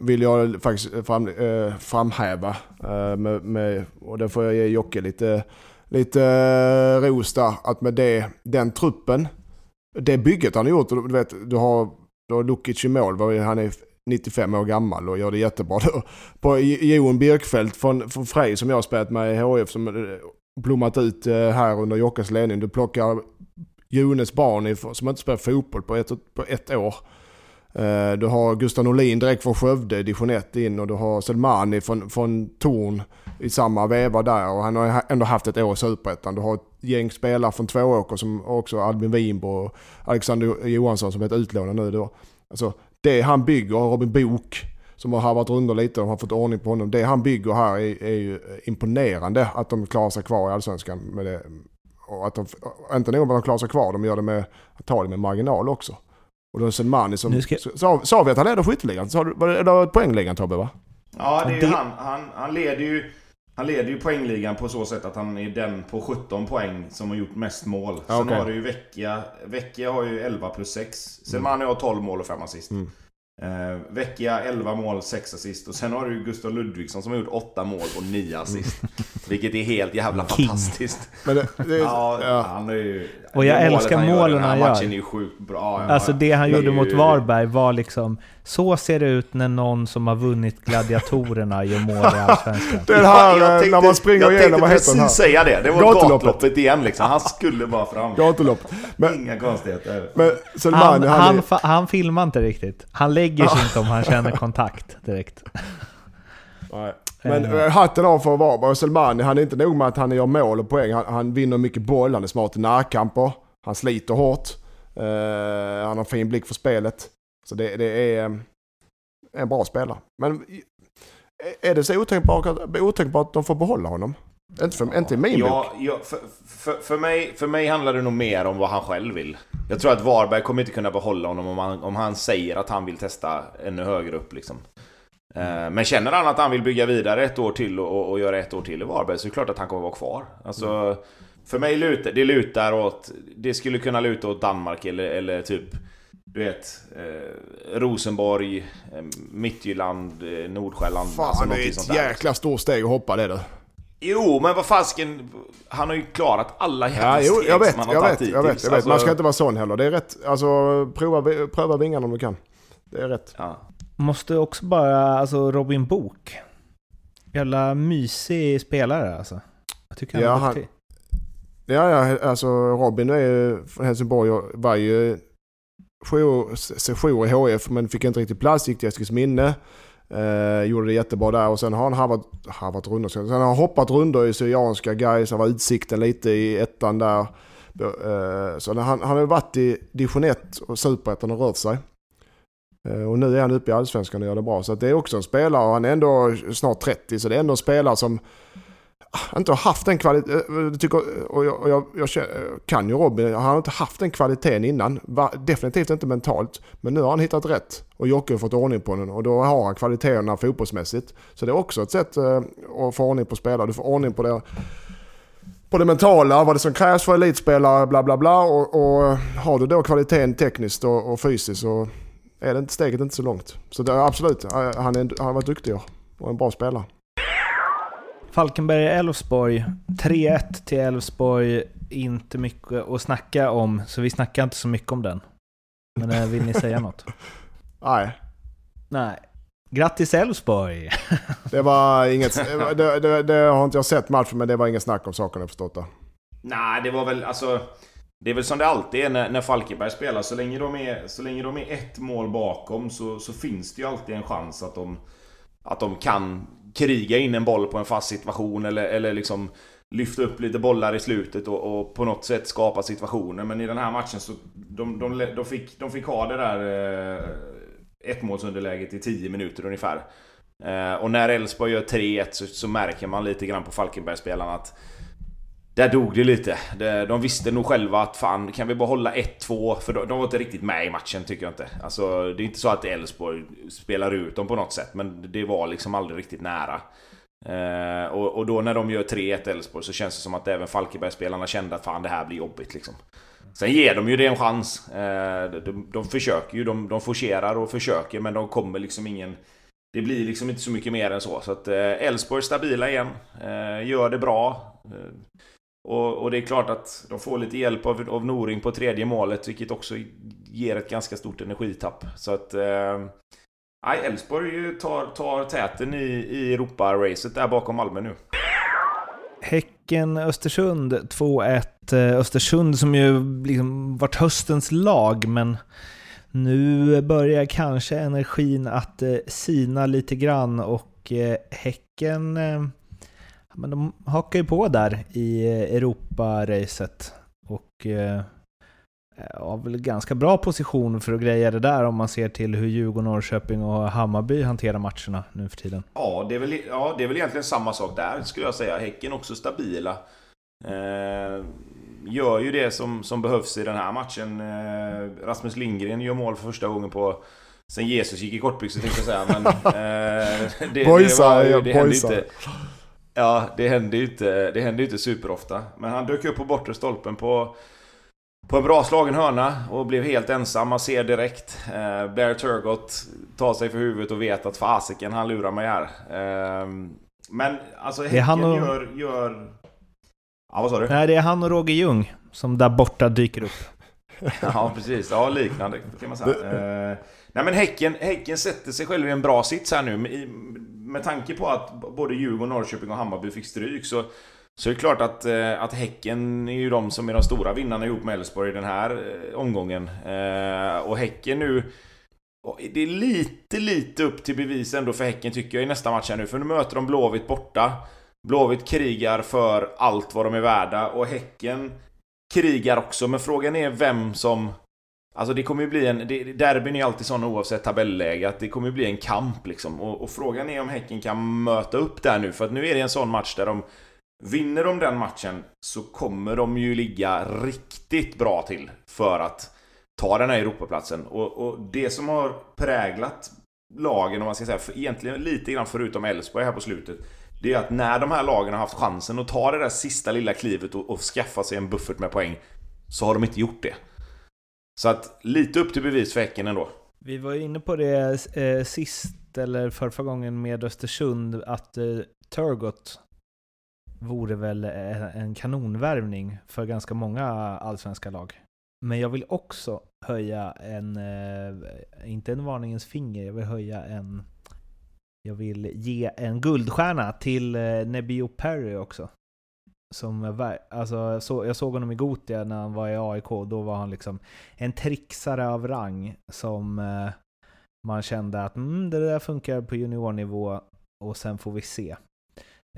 vill jag faktiskt fram, äh, framhäva. Äh, med, med, och det får jag ge Jocke lite, lite äh, ros där. Att med det, den truppen, det bygget han har gjort. Du vet, du har, du har Lukic i mål. Han är 95 år gammal och gör det jättebra. På Jon Birkfeldt från, från Frej som jag har spelat med i HF som blommat ut här under Jockes ledning. Du plockar Jones barn som inte spelar fotboll på ett, på ett år. Eh, du har Gustav Norlin direkt från Skövde, division 1 in och du har Selmani från, från Torn i samma veva där och han har ändå haft ett år i Superettan. Du har ett gäng spelare från Tvååker som också Albin Winbo och Alexander Johansson som heter utlånad nu då. Alltså det han bygger, Robin Bok som har harvat runt lite och har fått ordning på honom. Det han bygger här är, är ju imponerande att de klarar sig kvar i Allsvenskan med det. Och att de, inte nog med att de klarar sig kvar, de gör det med, tar det med marginal också. Och då är Selmani som... Ska... Sa, sa vi att han leder skytteligan? Det poängligan Tobbe va?
Ja, det är det... han. han. Han leder ju... Han leder ju poängligan på så sätt att han är den på 17 poäng som har gjort mest mål. Sen okay. har du ju Vecchia. Vecchia har ju 11 plus 6. Selmani mm. har 12 mål och 5 assist. Mm. Eh, Vecchia 11 mål, 6 assist. Och sen har du Gustav Ludvigsson som har gjort 8 mål och 9 assist. Vilket är helt jävla King. fantastiskt. Men det, det är, ja, ja. Han är ju,
och jag älskar han målen han gör.
Matchen är ju sjukt bra. Ja,
alltså det han gjorde mot Varberg var liksom... Så ser det ut när någon som har vunnit gladiatorerna gör mål i Allsvenskan.
det här ja, tänkte, när man springer igenom, vad heter
den här? säga det. Det var gatloppet, gatloppet igen liksom. Han skulle bara fram.
Gatlopp.
Men, Inga konstigheter.
Men
Selmani, han, han, han, han filmar inte riktigt. Han lägger sig inte om han känner kontakt direkt.
Nej. Men eh. hatten av för Varberg och Selmani. Han är inte nog med att han gör mål och poäng. Han, han vinner mycket boll, han är smart i närkamper. Han sliter hårt. Uh, han har fin blick för spelet. Så det, det är um, en bra spelare. Men är det så otänkbart, otänkbart att de får behålla honom? Inte, för, inte i min
ja, ja för, för, för, mig, för mig handlar det nog mer om vad han själv vill. Jag tror att Varberg kommer inte kunna behålla honom om han, om han säger att han vill testa ännu högre upp. Liksom. Eh, men känner han att han vill bygga vidare ett år till och, och göra ett år till i Varberg så är det klart att han kommer vara kvar. Alltså, mm. För mig lutar det lutar åt... Det skulle kunna luta åt Danmark eller, eller typ... Du vet... Eh, Rosenborg, eh, Midtjylland, eh, Nordsjälland.
Fan, alltså, det är ett jäkla stort steg att hoppa det du.
Jo, men vad fasken... Han har ju klarat alla jävla ja, jo,
steg jag vet, som han har jag tagit vet, jag vet, jag vet. Alltså... Man ska inte vara sån heller. Det är rätt. Alltså, prova, pröva vingarna om du kan. Det är rätt.
Ja. Måste också bara, alltså Robin Bok. Jävla mysig spelare alltså. Jag tycker han ja, är duktig.
Ja, ja, alltså Robin är ju från Helsingborg och var ju sejour i HF men fick inte riktigt plats, gick till Eskilsminne. Eh, gjorde det jättebra där och sen har han harvat, harvat rundor. Sen har han hoppat rundor i Syrianska guys, han var utsikten lite i ettan där. Eh, så han, han har varit i division 1 och superettan och rört sig. Eh, och nu är han uppe i allsvenskan och gör det bra. Så det är också en spelare, och han är ändå snart 30, så det är ändå en spelare som ah, inte har haft den kvaliteten, eh, eh, och jag, och jag, jag, kan ju Robin, han har inte haft den kvaliteten innan. Definitivt inte mentalt. Men nu har han hittat rätt och Jocke har fått ordning på den och då har han kvaliteterna fotbollsmässigt. Så det är också ett sätt att få ordning på spelare. Du får ordning på det, på det mentala, vad det som krävs för elitspelare, bla bla bla. Och, och har du då kvaliteten tekniskt och, och fysiskt så är det inte, steget inte så långt. Så det, absolut, han, är, han varit duktig och en bra spelare.
Falkenberg-Elfsborg, 3-1 till Elfsborg. Inte mycket att snacka om, så vi snackar inte så mycket om den. Men eh, vill ni säga något?
Nej.
Nej. Grattis Elfsborg!
det var inget... Det, det, det, har inte jag sett matchen, men det var inget snack om saken jag förstått det.
Nej, det var väl alltså... Det är väl som det alltid är när, när Falkenberg spelar. Så länge de är, så länge de är ett mål bakom så, så finns det ju alltid en chans att de, att de kan kriga in en boll på en fast situation eller, eller liksom lyfta upp lite bollar i slutet och, och på något sätt skapa situationer. Men i den här matchen så de, de, de, fick, de fick ha det där eh, ettmålsunderläget i 10 minuter ungefär. Eh, och när Elfsborg gör 3-1 så, så, märker man lite grann på Falkenbergspelarna att där dog det lite. De visste nog själva att fan, kan vi bara hålla 1-2? För de var inte riktigt med i matchen tycker jag inte. Alltså, det är inte så att Elfsborg spelar ut dem på något sätt, men det var liksom aldrig riktigt nära. Eh, och, och, då när de gör 3-1 Elfsborg så känns det som att även Falkenbergsspelarna kände att fan det här blir jobbigt liksom. Sen ger de ju det en chans. Eh, de, de försöker ju, de, de forcerar och försöker men de kommer liksom ingen... Det blir liksom inte så mycket mer än så. Så att eh, Elfsborg stabila igen. Eh, gör det bra. Eh, och, och, det är klart att de får lite hjälp av, av Noring på tredje målet, vilket också ger ett ganska stort energitapp. Så att... Eh, Elfsborg tar, tar täten i, i Europa-racet där bakom Malmö nu.
Häcken-Östersund 2-1. Eh, Östersund som ju liksom varit höstens lag, men Nu börjar kanske energin att eh, sina lite grann och eh, Häcken eh, men de hakar ju på där i Europa-racet och har väl ganska bra position för att greja det där om man ser till hur Djurgården, Norrköping och Hammarby hanterar matcherna nu för tiden.
Ja, det är väl, ja, det är väl egentligen samma sak där skulle jag säga. Häcken också stabila. Eh, gör ju det som, som behövs i den här matchen. Eh, Rasmus Lindgren gör mål för första gången på Sen Jesus gick i kortbyxor tänkte jag säga, men... Eh, det,
boysa, det, var,
det hände inte... Ja, det hände ju inte, det hände inte superofta. Men han dök upp på bortre stolpen på... På en bra slagen hörna och blev helt ensam. Man ser direkt. Eh, Blair Turgott tar sig för huvudet och vet att fasiken, han lurar mig här. Eh, men alltså Häcken och... gör, gör Ja, vad sa du?
Nej, det är han och Roger Ljung som där borta dyker upp.
ja, precis. Ja, liknande kan man säga. Uh, nej, men häcken, häcken sätter sig själv i en bra sits här nu med tanke på att både Djurgården, Norrköping och Hammarby fick stryk så, så är det klart att, eh, att Häcken är ju de som är de stora vinnarna ihop med Elfsborg i den här eh, omgången. Eh, och Häcken nu... Det är lite, lite upp till bevis ändå för Häcken tycker jag i nästa match här nu. För nu möter de Blåvitt borta. Blåvitt krigar för allt vad de är värda och Häcken krigar också, men frågan är vem som... Alltså det kommer ju bli en... derbyn är ju alltid sån oavsett tabelläge att det kommer ju bli en kamp liksom. Och, och, frågan är om Häcken kan möta upp där nu, för att nu är det en sån match där de... Vinner de den matchen så kommer de ju ligga riktigt bra till för att ta den här Europaplatsen. Och, och det som har präglat lagen, om man ska säga, för egentligen lite grann förutom Elfsborg här på slutet, det är att när de här lagen har haft chansen att ta det där sista lilla klivet och, och skaffa sig en buffert med poäng så har de inte gjort det. Så att lite upp till bevis för Häcken ändå.
Vi var ju inne på det eh, sist, eller förra gången med Östersund, att eh, Turgott vore väl eh, en kanonvärvning för ganska många allsvenska lag. Men jag vill också höja en, eh, inte en varningens finger, jag vill höja en jag vill ge en guldstjärna till eh, Nebio Perry också. Som, alltså, så, jag såg honom i Gotia när han var i AIK, då var han liksom en trixare av rang som eh, man kände att mm, det där funkar på juniornivå och sen får vi se.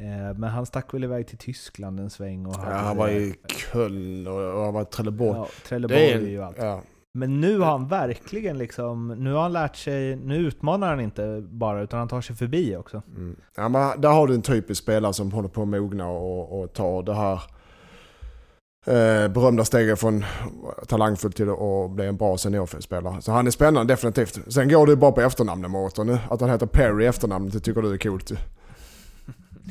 Eh, men han stack väl iväg till Tyskland en sväng. Och
ja, han var i Köln och han var i Trelleborg. Ja,
Trelleborg är, är ju allt. Ja. Men nu har han verkligen liksom, nu har han lärt sig, nu utmanar han inte bara utan han tar sig förbi också.
Mm. Ja men där har du en typisk spelare som håller på att mogna och, och tar det här eh, berömda steget från talangfull till att bli en bra seniorspelare. Så han är spännande definitivt. Sen går det bara på efternamnet Mårten nu. Att han heter Perry i efternamnet, det tycker du är coolt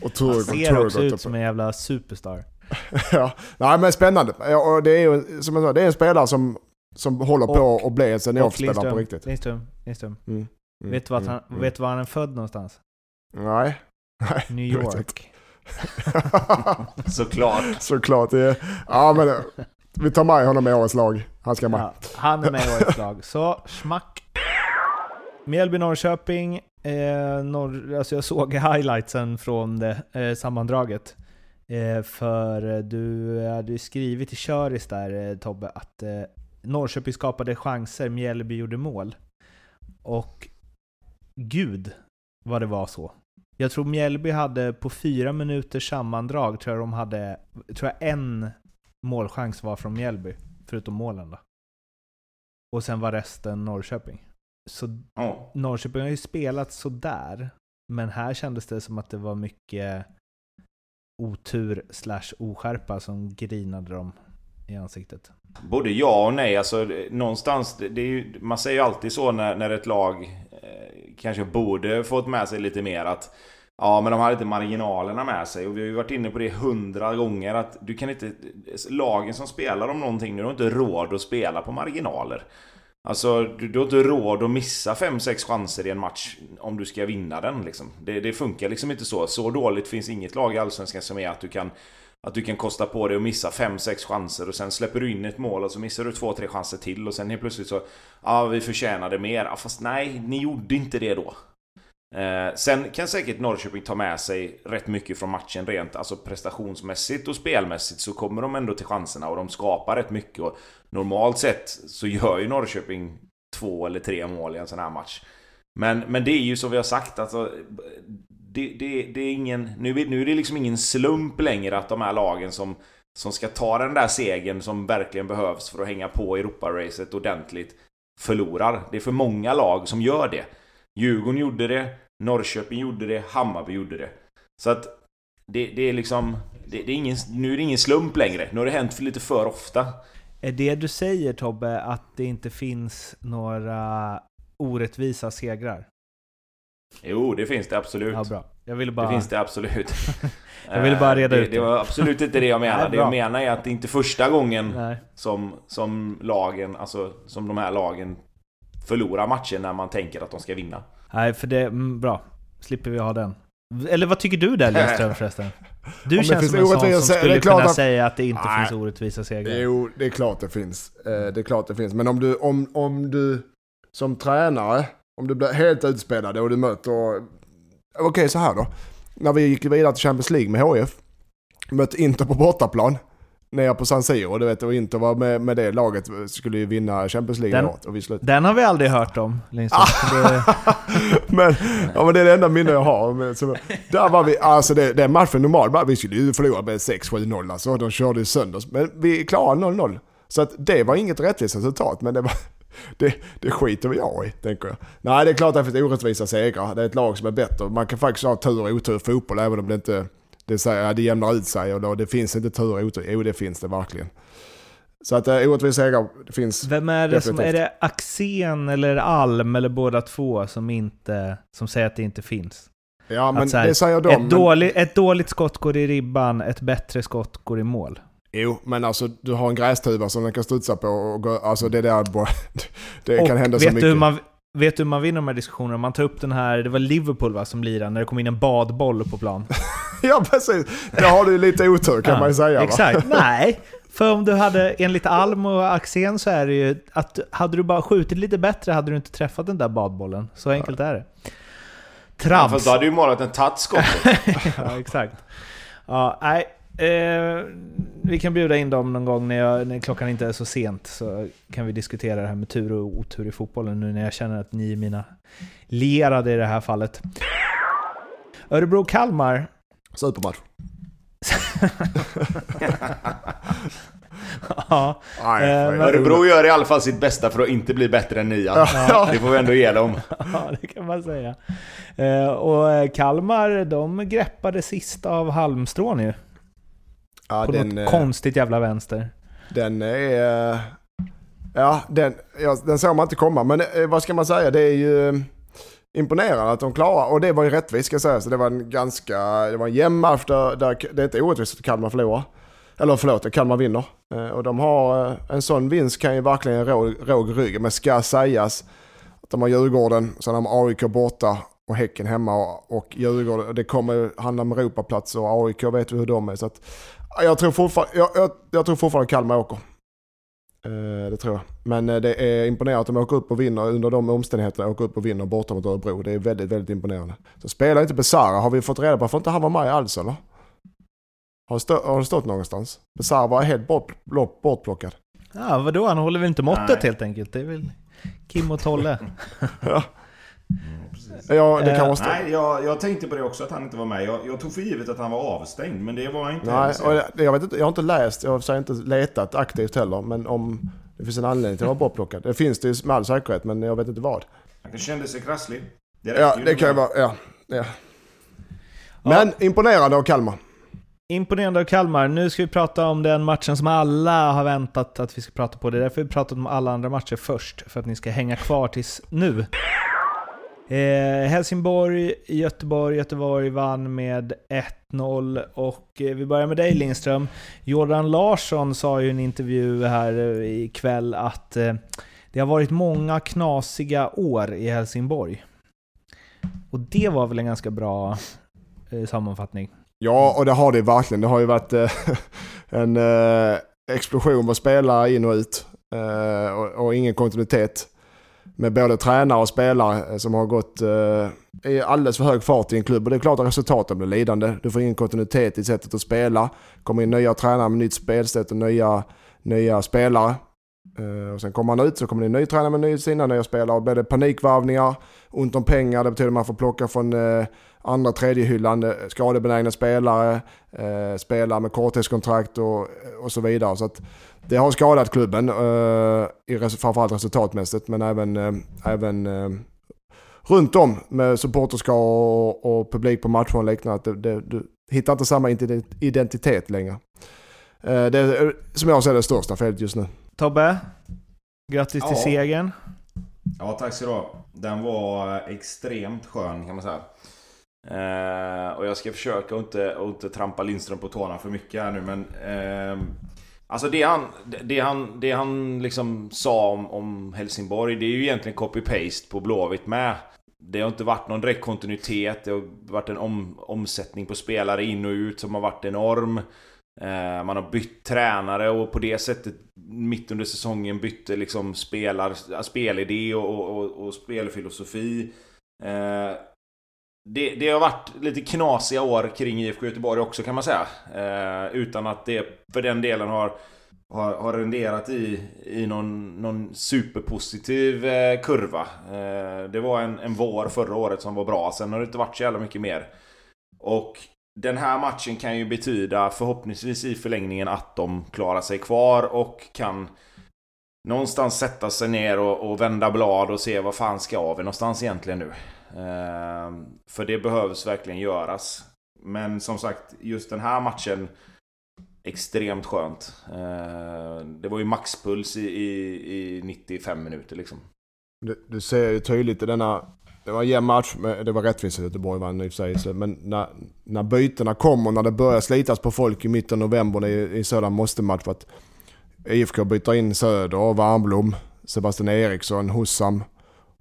Och Turg, han ser Turg, också ut som en jävla superstar.
ja, nej men spännande. Och det är ju som jag sa, det är en spelare som som håller och, på att bli en seniorspelare på riktigt.
Lindström, Lindström. Mm. Mm. Vet, du var han, mm. vet du var han är född någonstans?
Nej.
Nej New York.
Såklart.
Såklart. Det ja men vi tar med honom i årets lag. Han ska med. Ja,
han är med i årets lag. Så, smack. Mjällby-Norrköping. Eh, norr, alltså jag såg highlightsen från det eh, sammandraget. Eh, för du hade skrivit i Köris där eh, Tobbe att eh, Norrköping skapade chanser, Mjällby gjorde mål. Och gud vad det var så. Jag tror Mjällby hade på fyra minuters sammandrag, tror jag de hade, tror jag en målchans var från Mjällby, förutom målen då. Och sen var resten Norrköping. Så oh. Norrköping har ju spelat sådär, men här kändes det som att det var mycket otur slash oskärpa som grinade dem i ansiktet.
Både ja och nej. Alltså, någonstans, det är ju, man säger ju alltid så när, när ett lag eh, kanske borde fått med sig lite mer att Ja men de hade inte marginalerna med sig och vi har ju varit inne på det hundra gånger att du kan inte... Lagen som spelar om någonting nu, har inte råd att spela på marginaler. Alltså du, du har inte råd att missa 5-6 chanser i en match om du ska vinna den liksom. Det, det funkar liksom inte så. Så dåligt finns inget lag i Allsvenskan som är att du kan att du kan kosta på dig att missa 5-6 chanser och sen släpper du in ett mål och så missar du 2-3 chanser till och sen helt plötsligt så... Ja, vi förtjänade mer. Ah, fast nej, ni gjorde inte det då. Eh, sen kan säkert Norrköping ta med sig rätt mycket från matchen rent alltså prestationsmässigt och spelmässigt så kommer de ändå till chanserna och de skapar rätt mycket och normalt sett så gör ju Norrköping två eller tre mål i en sån här match. Men, men det är ju som vi har sagt, alltså, det, det, det är ingen, nu, nu är det liksom ingen slump längre att de här lagen som, som ska ta den där segern som verkligen behövs för att hänga på Europaracet ordentligt förlorar. Det är för många lag som gör det. Djurgården gjorde det, Norrköping gjorde det, Hammarby gjorde det. Så att det, det är liksom... Det, det, är ingen, nu är det ingen slump längre. Nu har det hänt för lite för ofta.
Är det du säger Tobbe, att det inte finns några orättvisa segrar?
Jo, det finns det absolut.
Ja, bra. Jag ville bara...
Det finns det absolut.
jag ville bara reda
det,
ut
det. var absolut inte det jag menade.
Nej,
det jag menar är att det inte är första gången som, som lagen, alltså som de här lagen förlorar matcher när man tänker att de ska vinna.
Nej, för det... Mm, bra. Slipper vi ha den. Eller vad tycker du där Lindström förresten? Du känns som en sån som skulle kunna att... säga att det inte Nej. finns orättvisa segrar.
Jo, det är klart det finns. Eh, det är klart det finns. Men om du, om, om du som tränare, om du blir helt utspelad och du möter... Okej, okay, så här då. När vi gick vidare till Champions League med HF, mötte Inter på bortaplan nere på San Siro. Du vet, och Inter var med, med det laget skulle ju vinna Champions League
den, och vi slut. Den har vi aldrig hört om, Lindström.
men, ja, men det är det enda minne jag har. Men, så, där var vi, alltså det, den matchen normalt, vi skulle ju förlora med 6-7-0 alltså. De körde ju sönder Men vi klarade 0-0. Så att det var inget rättvist resultat, men det var... Det, det skiter jag i, tänker jag. Nej, det är klart att det finns orättvisa segrar. Det är ett lag som är bättre. Man kan faktiskt ha tur och otur i fotboll, även om det inte det, säger, det jämnar ut sig och då, det finns inte tur och otur. Jo, det finns det verkligen. Så att äh, orättvisa segrar finns
Vem är det definitivt. som, är det Axén eller Alm eller båda två som inte, som säger att det inte finns?
Ja, men här, det säger de.
Ett,
men...
dålig, ett dåligt skott går i ribban, ett bättre skott går i mål.
Jo, men alltså du har en grästuva som den kan studsa på och gå, alltså det där det
och
kan hända så mycket.
Hur man, vet du hur man vinner de här diskussionerna? Man tar upp den här, det var Liverpool va, som lirade när det kom in en badboll på plan.
ja precis, där har du lite otur kan ja, man ju säga. Va?
Exakt, nej. För om du hade, enligt Alm och Axén så är det ju att hade du bara skjutit lite bättre hade du inte träffat den där badbollen. Så enkelt är det.
Trams. Ja, fast då hade ju målat en tagit skottet.
ja, exakt. Ja, nej, Eh, vi kan bjuda in dem någon gång när, jag, när, klockan inte är så sent. Så kan vi diskutera det här med tur och otur i fotbollen nu när jag känner att ni är mina lierade i det här fallet. Örebro-Kalmar.
Supermatch.
ja,
Nej, eh, Örebro gör i alla fall sitt bästa för att inte bli bättre än nian. Ja. Det får vi ändå ge dem.
ja, det kan man säga. Eh, och Kalmar, de greppade sista av halmstrån ju. Ja, på den, något eh, konstigt jävla vänster.
Den är... Eh, ja, den, ja, den såg man inte komma. Men eh, vad ska man säga, det är ju imponerande att de klarar. Och det var ju rättvist ska jag säga. Så det var en ganska... Det var en jämn match där, där det är inte orättvist att Kalmar förlorar. Eller förlåt, Kalmar vinner. Och de har... En sån vinst kan ju verkligen råg, råg ryggen. Men ska sägas att de har Djurgården, sen har de AIK borta och Häcken hemma och Djurgården. Det kommer handla om Europaplatser och AIK vet vi hur de är. Så att, jag tror fortfarande, jag, jag, jag tror fortfarande Kalmar åker. Eh, det tror jag. Men eh, det är imponerande att de åker upp och vinner under de omständigheterna. Åker upp och vinner borta mot Örebro. Det är väldigt, väldigt imponerande. Så spelar inte Besara har vi fått reda på. Får inte han vara med alls eller? Har, stå, har det stått någonstans? Besara var helt bort, bort, bortplockad.
Ja, vadå? Han håller väl inte måttet Nej. helt enkelt. Det är väl Kim och Tolle.
ja. Ja, det kan vara
Nej, jag, jag tänkte på det också att han inte var med. Jag, jag tog för givet att han var avstängd, men det var han inte.
Nej, och jag, jag, vet inte, jag har inte läst, jag har inte letat aktivt heller, men om det finns en anledning till att vara bortplockad. Det finns det med all säkerhet, men jag vet inte vad.
Han kände sig krasslig.
Det ja, det kan ju vara, ja, ja. Men ja. imponerande av Kalmar.
Imponerande av Kalmar. Nu ska vi prata om den matchen som alla har väntat att vi ska prata på. Det är därför vi pratat om alla andra matcher först, för att ni ska hänga kvar tills nu. Eh, Helsingborg, Göteborg, Göteborg vann med 1-0 och eh, vi börjar med dig Lindström. Jordan Larsson sa ju i en intervju här eh, ikväll att eh, det har varit många knasiga år i Helsingborg. Och det var väl en ganska bra eh, sammanfattning?
Ja, och det har det verkligen. Det har ju varit eh, en eh, explosion på spelare in och ut eh, och, och ingen kontinuitet med både tränare och spelare eh, som har gått eh, i alldeles för hög fart i en klubb. Och det är klart att resultaten blir lidande. Du får ingen kontinuitet i sättet att spela. kommer in nya tränare med nytt spelsätt och nya, nya spelare. Eh, och sen kommer man ut så kommer det en ny tränare med ny, sina nya spelare och blir det panikvarvningar, ont om pengar, det betyder att man får plocka från eh, andra tredje hyllan, eh, skadebenägna spelare, eh, spelare med korttidskontrakt och, och så vidare. Så att det har skadat klubben, eh, framförallt resultatmässigt men även, eh, även eh, runt om med supporterskap och, och publik på matcher och liknande. Att det, du hittar inte samma identitet längre. Det är som jag ser det största felet just nu.
Tobbe, grattis till segern.
Ja, tack så du ha. Den var extremt skön kan man säga. Eh, och jag ska försöka att inte, att inte trampa Lindström på tårna för mycket här nu men... Eh, alltså det han, det han, det han liksom sa om, om Helsingborg, det är ju egentligen copy-paste på Blåvitt med. Det har inte varit någon direkt kontinuitet, det har varit en om, omsättning på spelare in och ut som har varit enorm. Eh, man har bytt tränare och på det sättet mitt under säsongen bytte liksom spelar, spelidé och, och, och spelfilosofi. Eh, det, det, har varit lite knasiga år kring IFK Göteborg också kan man säga. Eh, utan att det för den delen har, har, har renderat i, i någon, någon superpositiv eh, kurva. Eh, det var en, en vår förra året som var bra, sen har det inte varit så jävla mycket mer. Och den här matchen kan ju betyda förhoppningsvis i förlängningen att de klarar sig kvar och kan någonstans sätta sig ner och, och vända blad och se vad fan ska vi någonstans egentligen nu. Ehm, för det behövs verkligen göras. Men som sagt, just den här matchen extremt skönt. Ehm, det var ju maxpuls i, i, i 95 minuter liksom.
Du, du ser ju tydligt i denna det var en jämn match, det var rättvist att Göteborg vann i och för sig. Men när, när bytena kom och när det börjar slitas på folk i mitten av november i, i sådan måste-match för att IFK byter in Söder, Warnblom, Sebastian Eriksson, Hussam,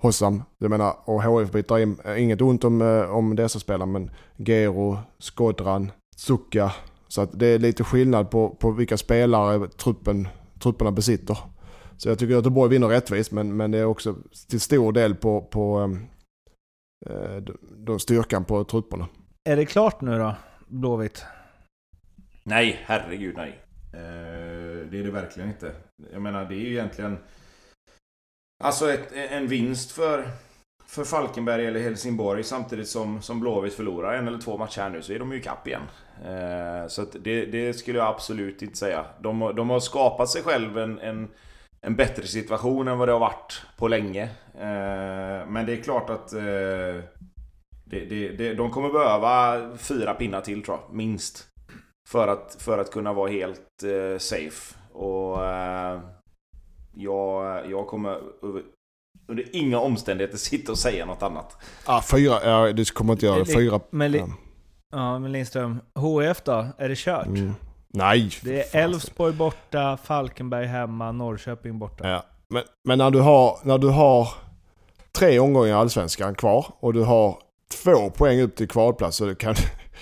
Hossam, jag menar, och HF byter in, inget ont om, eh, om dessa spelare, men Gero, Skodran, Zucka. Så att det är lite skillnad på, på vilka spelare truppen, trupperna besitter. Så jag tycker Göteborg vinner rättvist, men, men det är också till stor del på, på ehm, Eh, då styrkan på trupperna.
Är det klart nu då, Blåvitt?
Nej, herregud nej. Eh, det är det verkligen inte. Jag menar, det är ju egentligen... Alltså ett, en vinst för, för Falkenberg eller Helsingborg samtidigt som, som Blåvitt förlorar en eller två matcher här nu så är de ju kapp igen. Eh, så det, det, skulle jag absolut inte säga. De, de har skapat sig själv en, en en bättre situation än vad det har varit på länge. Eh, men det är klart att eh, det, det, det, de kommer behöva fyra pinnar till tror jag, minst. För att, för att kunna vara helt eh, safe. Och eh, jag, jag kommer under inga omständigheter sitta och säga något annat.
Ah, fyra, ja du kommer inte göra det. Fyra.
Men, ja. ja men Lindström, HF då? Är det kört? Mm.
Nej.
Det är Elfsborg borta, Falkenberg hemma, Norrköping borta.
Ja. Men, men när, du har, när du har tre omgångar i Allsvenskan kvar och du har två poäng upp till kvalplats så det, kan,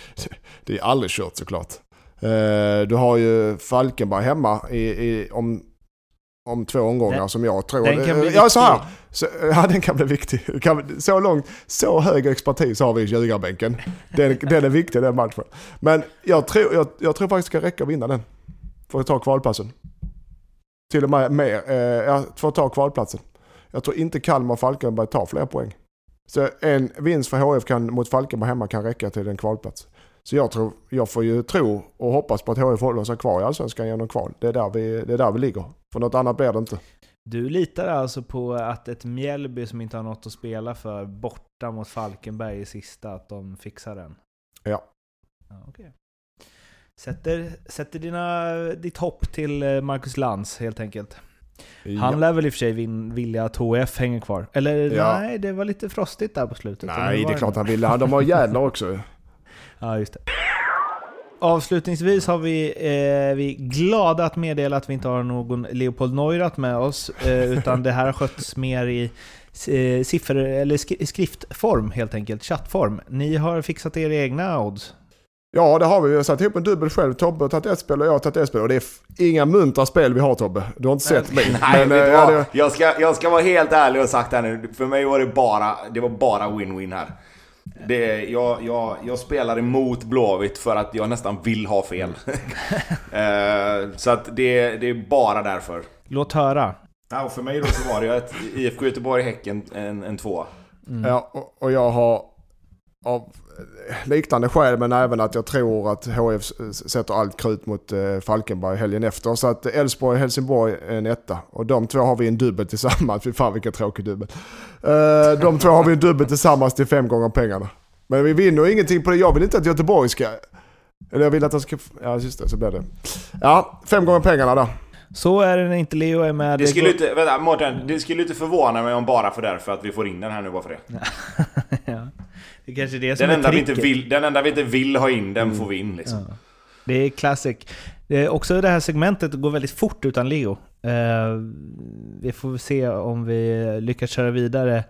det är aldrig kört såklart. Eh, du har ju Falkenberg hemma i, i, om om två omgångar den, som jag tror.
Den kan bli
ja, så här. Så, ja, den kan bli viktig. Så långt, så hög expertis har vi i ljugarbänken. Den, den är viktig den matchen. Men jag tror, jag, jag tror faktiskt det kan räcka att vinna den. För att ta kvalplatsen. Till och med mer, eh, för att ta kvalplatsen. Jag tror inte Kalmar och Falkenberg tar fler poäng. Så en vinst för HF kan, mot Falkenberg hemma kan räcka till en kvalplats. Så jag, tror, jag får ju tro och hoppas på att HIF håller sig kvar i Allsvenskan genom kval. Det är, där vi, det är där vi ligger. För något annat blir det inte.
Du litar alltså på att ett Mjällby som inte har något att spela för borta mot Falkenberg i sista, att de fixar den?
Ja.
ja okay. Sätter, sätter dina, ditt hopp till eh, Marcus Lantz helt enkelt. Han ja. lär väl i och för sig vilja att HF hänger kvar? Eller ja. nej, det var lite frostigt där på slutet.
Nej, det är klart han vill. De har jävlar också.
Ja, just det. Avslutningsvis har vi, eh, vi glada att meddela att vi inte har någon Leopold Neurath med oss, eh, utan det här har skötts mer i eh, siffer, eller sk skriftform helt enkelt, chattform. Ni har fixat era egna odds.
Ja, det har vi. Vi har satt ihop en dubbel själv. Tobbe har tagit ett spel och jag har tagit ett spel. Och det är inga muntra spel vi har Tobbe. Du har inte sett mig.
Nej, men, äh, ja, det... jag, ska, jag ska vara helt ärlig och sagt här nu. För mig var det bara, det var bara win-win här. Det, jag, jag, jag spelar emot Blåvitt för att jag nästan vill ha fel. uh, så att det, det är bara därför.
Låt höra.
Ja, och för mig då så var det ju ett IFK Göteborg-Häcken en, en tvåa.
Mm. Ja, och, och jag har av liknande skäl men även att jag tror att HF sätter allt krut mot eh, Falkenberg helgen efter. Så att Elfsborg och Helsingborg är en etta. Och de två har vi en dubbel tillsammans. Fy fan vilken tråkig dubbel. Uh, de två har vi en dubbel tillsammans till fem gånger pengarna. Men vi vinner ingenting på det. Jag vill inte att Göteborg ska... Eller jag vill att de ska... Ja just det, så blir det. Ja, fem gånger pengarna då.
Så är det när inte Leo är med.
Det skulle, inte, vänta, Mårten, det skulle inte förvåna mig om bara för därför att vi får in den här nu bara för det.
ja. Det är kanske det som
den
är
enda, vi inte vill, den enda vi inte vill ha in, den mm. får vi in liksom. Ja.
Det är classic. Det är också det här segmentet går väldigt fort utan Leo. Uh, vi får se om vi lyckas köra vidare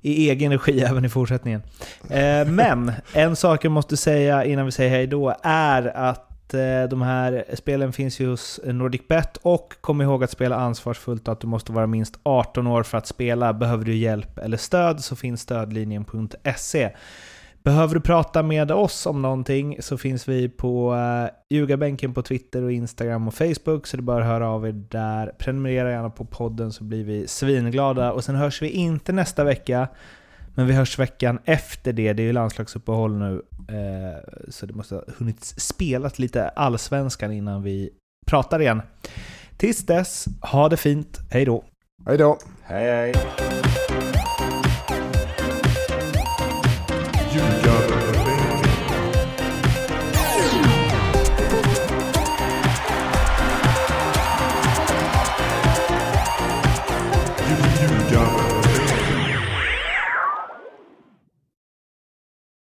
i egen regi även i fortsättningen. Uh, men en sak jag måste säga innan vi säger hej då är att Eh, de här spelen finns ju hos NordicBet och kom ihåg att spela ansvarsfullt och att du måste vara minst 18 år för att spela. Behöver du hjälp eller stöd så finns stödlinjen.se. Behöver du prata med oss om någonting så finns vi på eh, Ljugarbänken på Twitter och Instagram och Facebook så det är bara att höra av er där. Prenumerera gärna på podden så blir vi svinglada och sen hörs vi inte nästa vecka men vi hörs veckan efter det. Det är ju landslagsuppehåll nu. Eh, så det måste ha hunnit spelat lite allsvenskan innan vi pratar igen. Tills dess, ha det fint. Hej då!
Hej då!
Hej hej!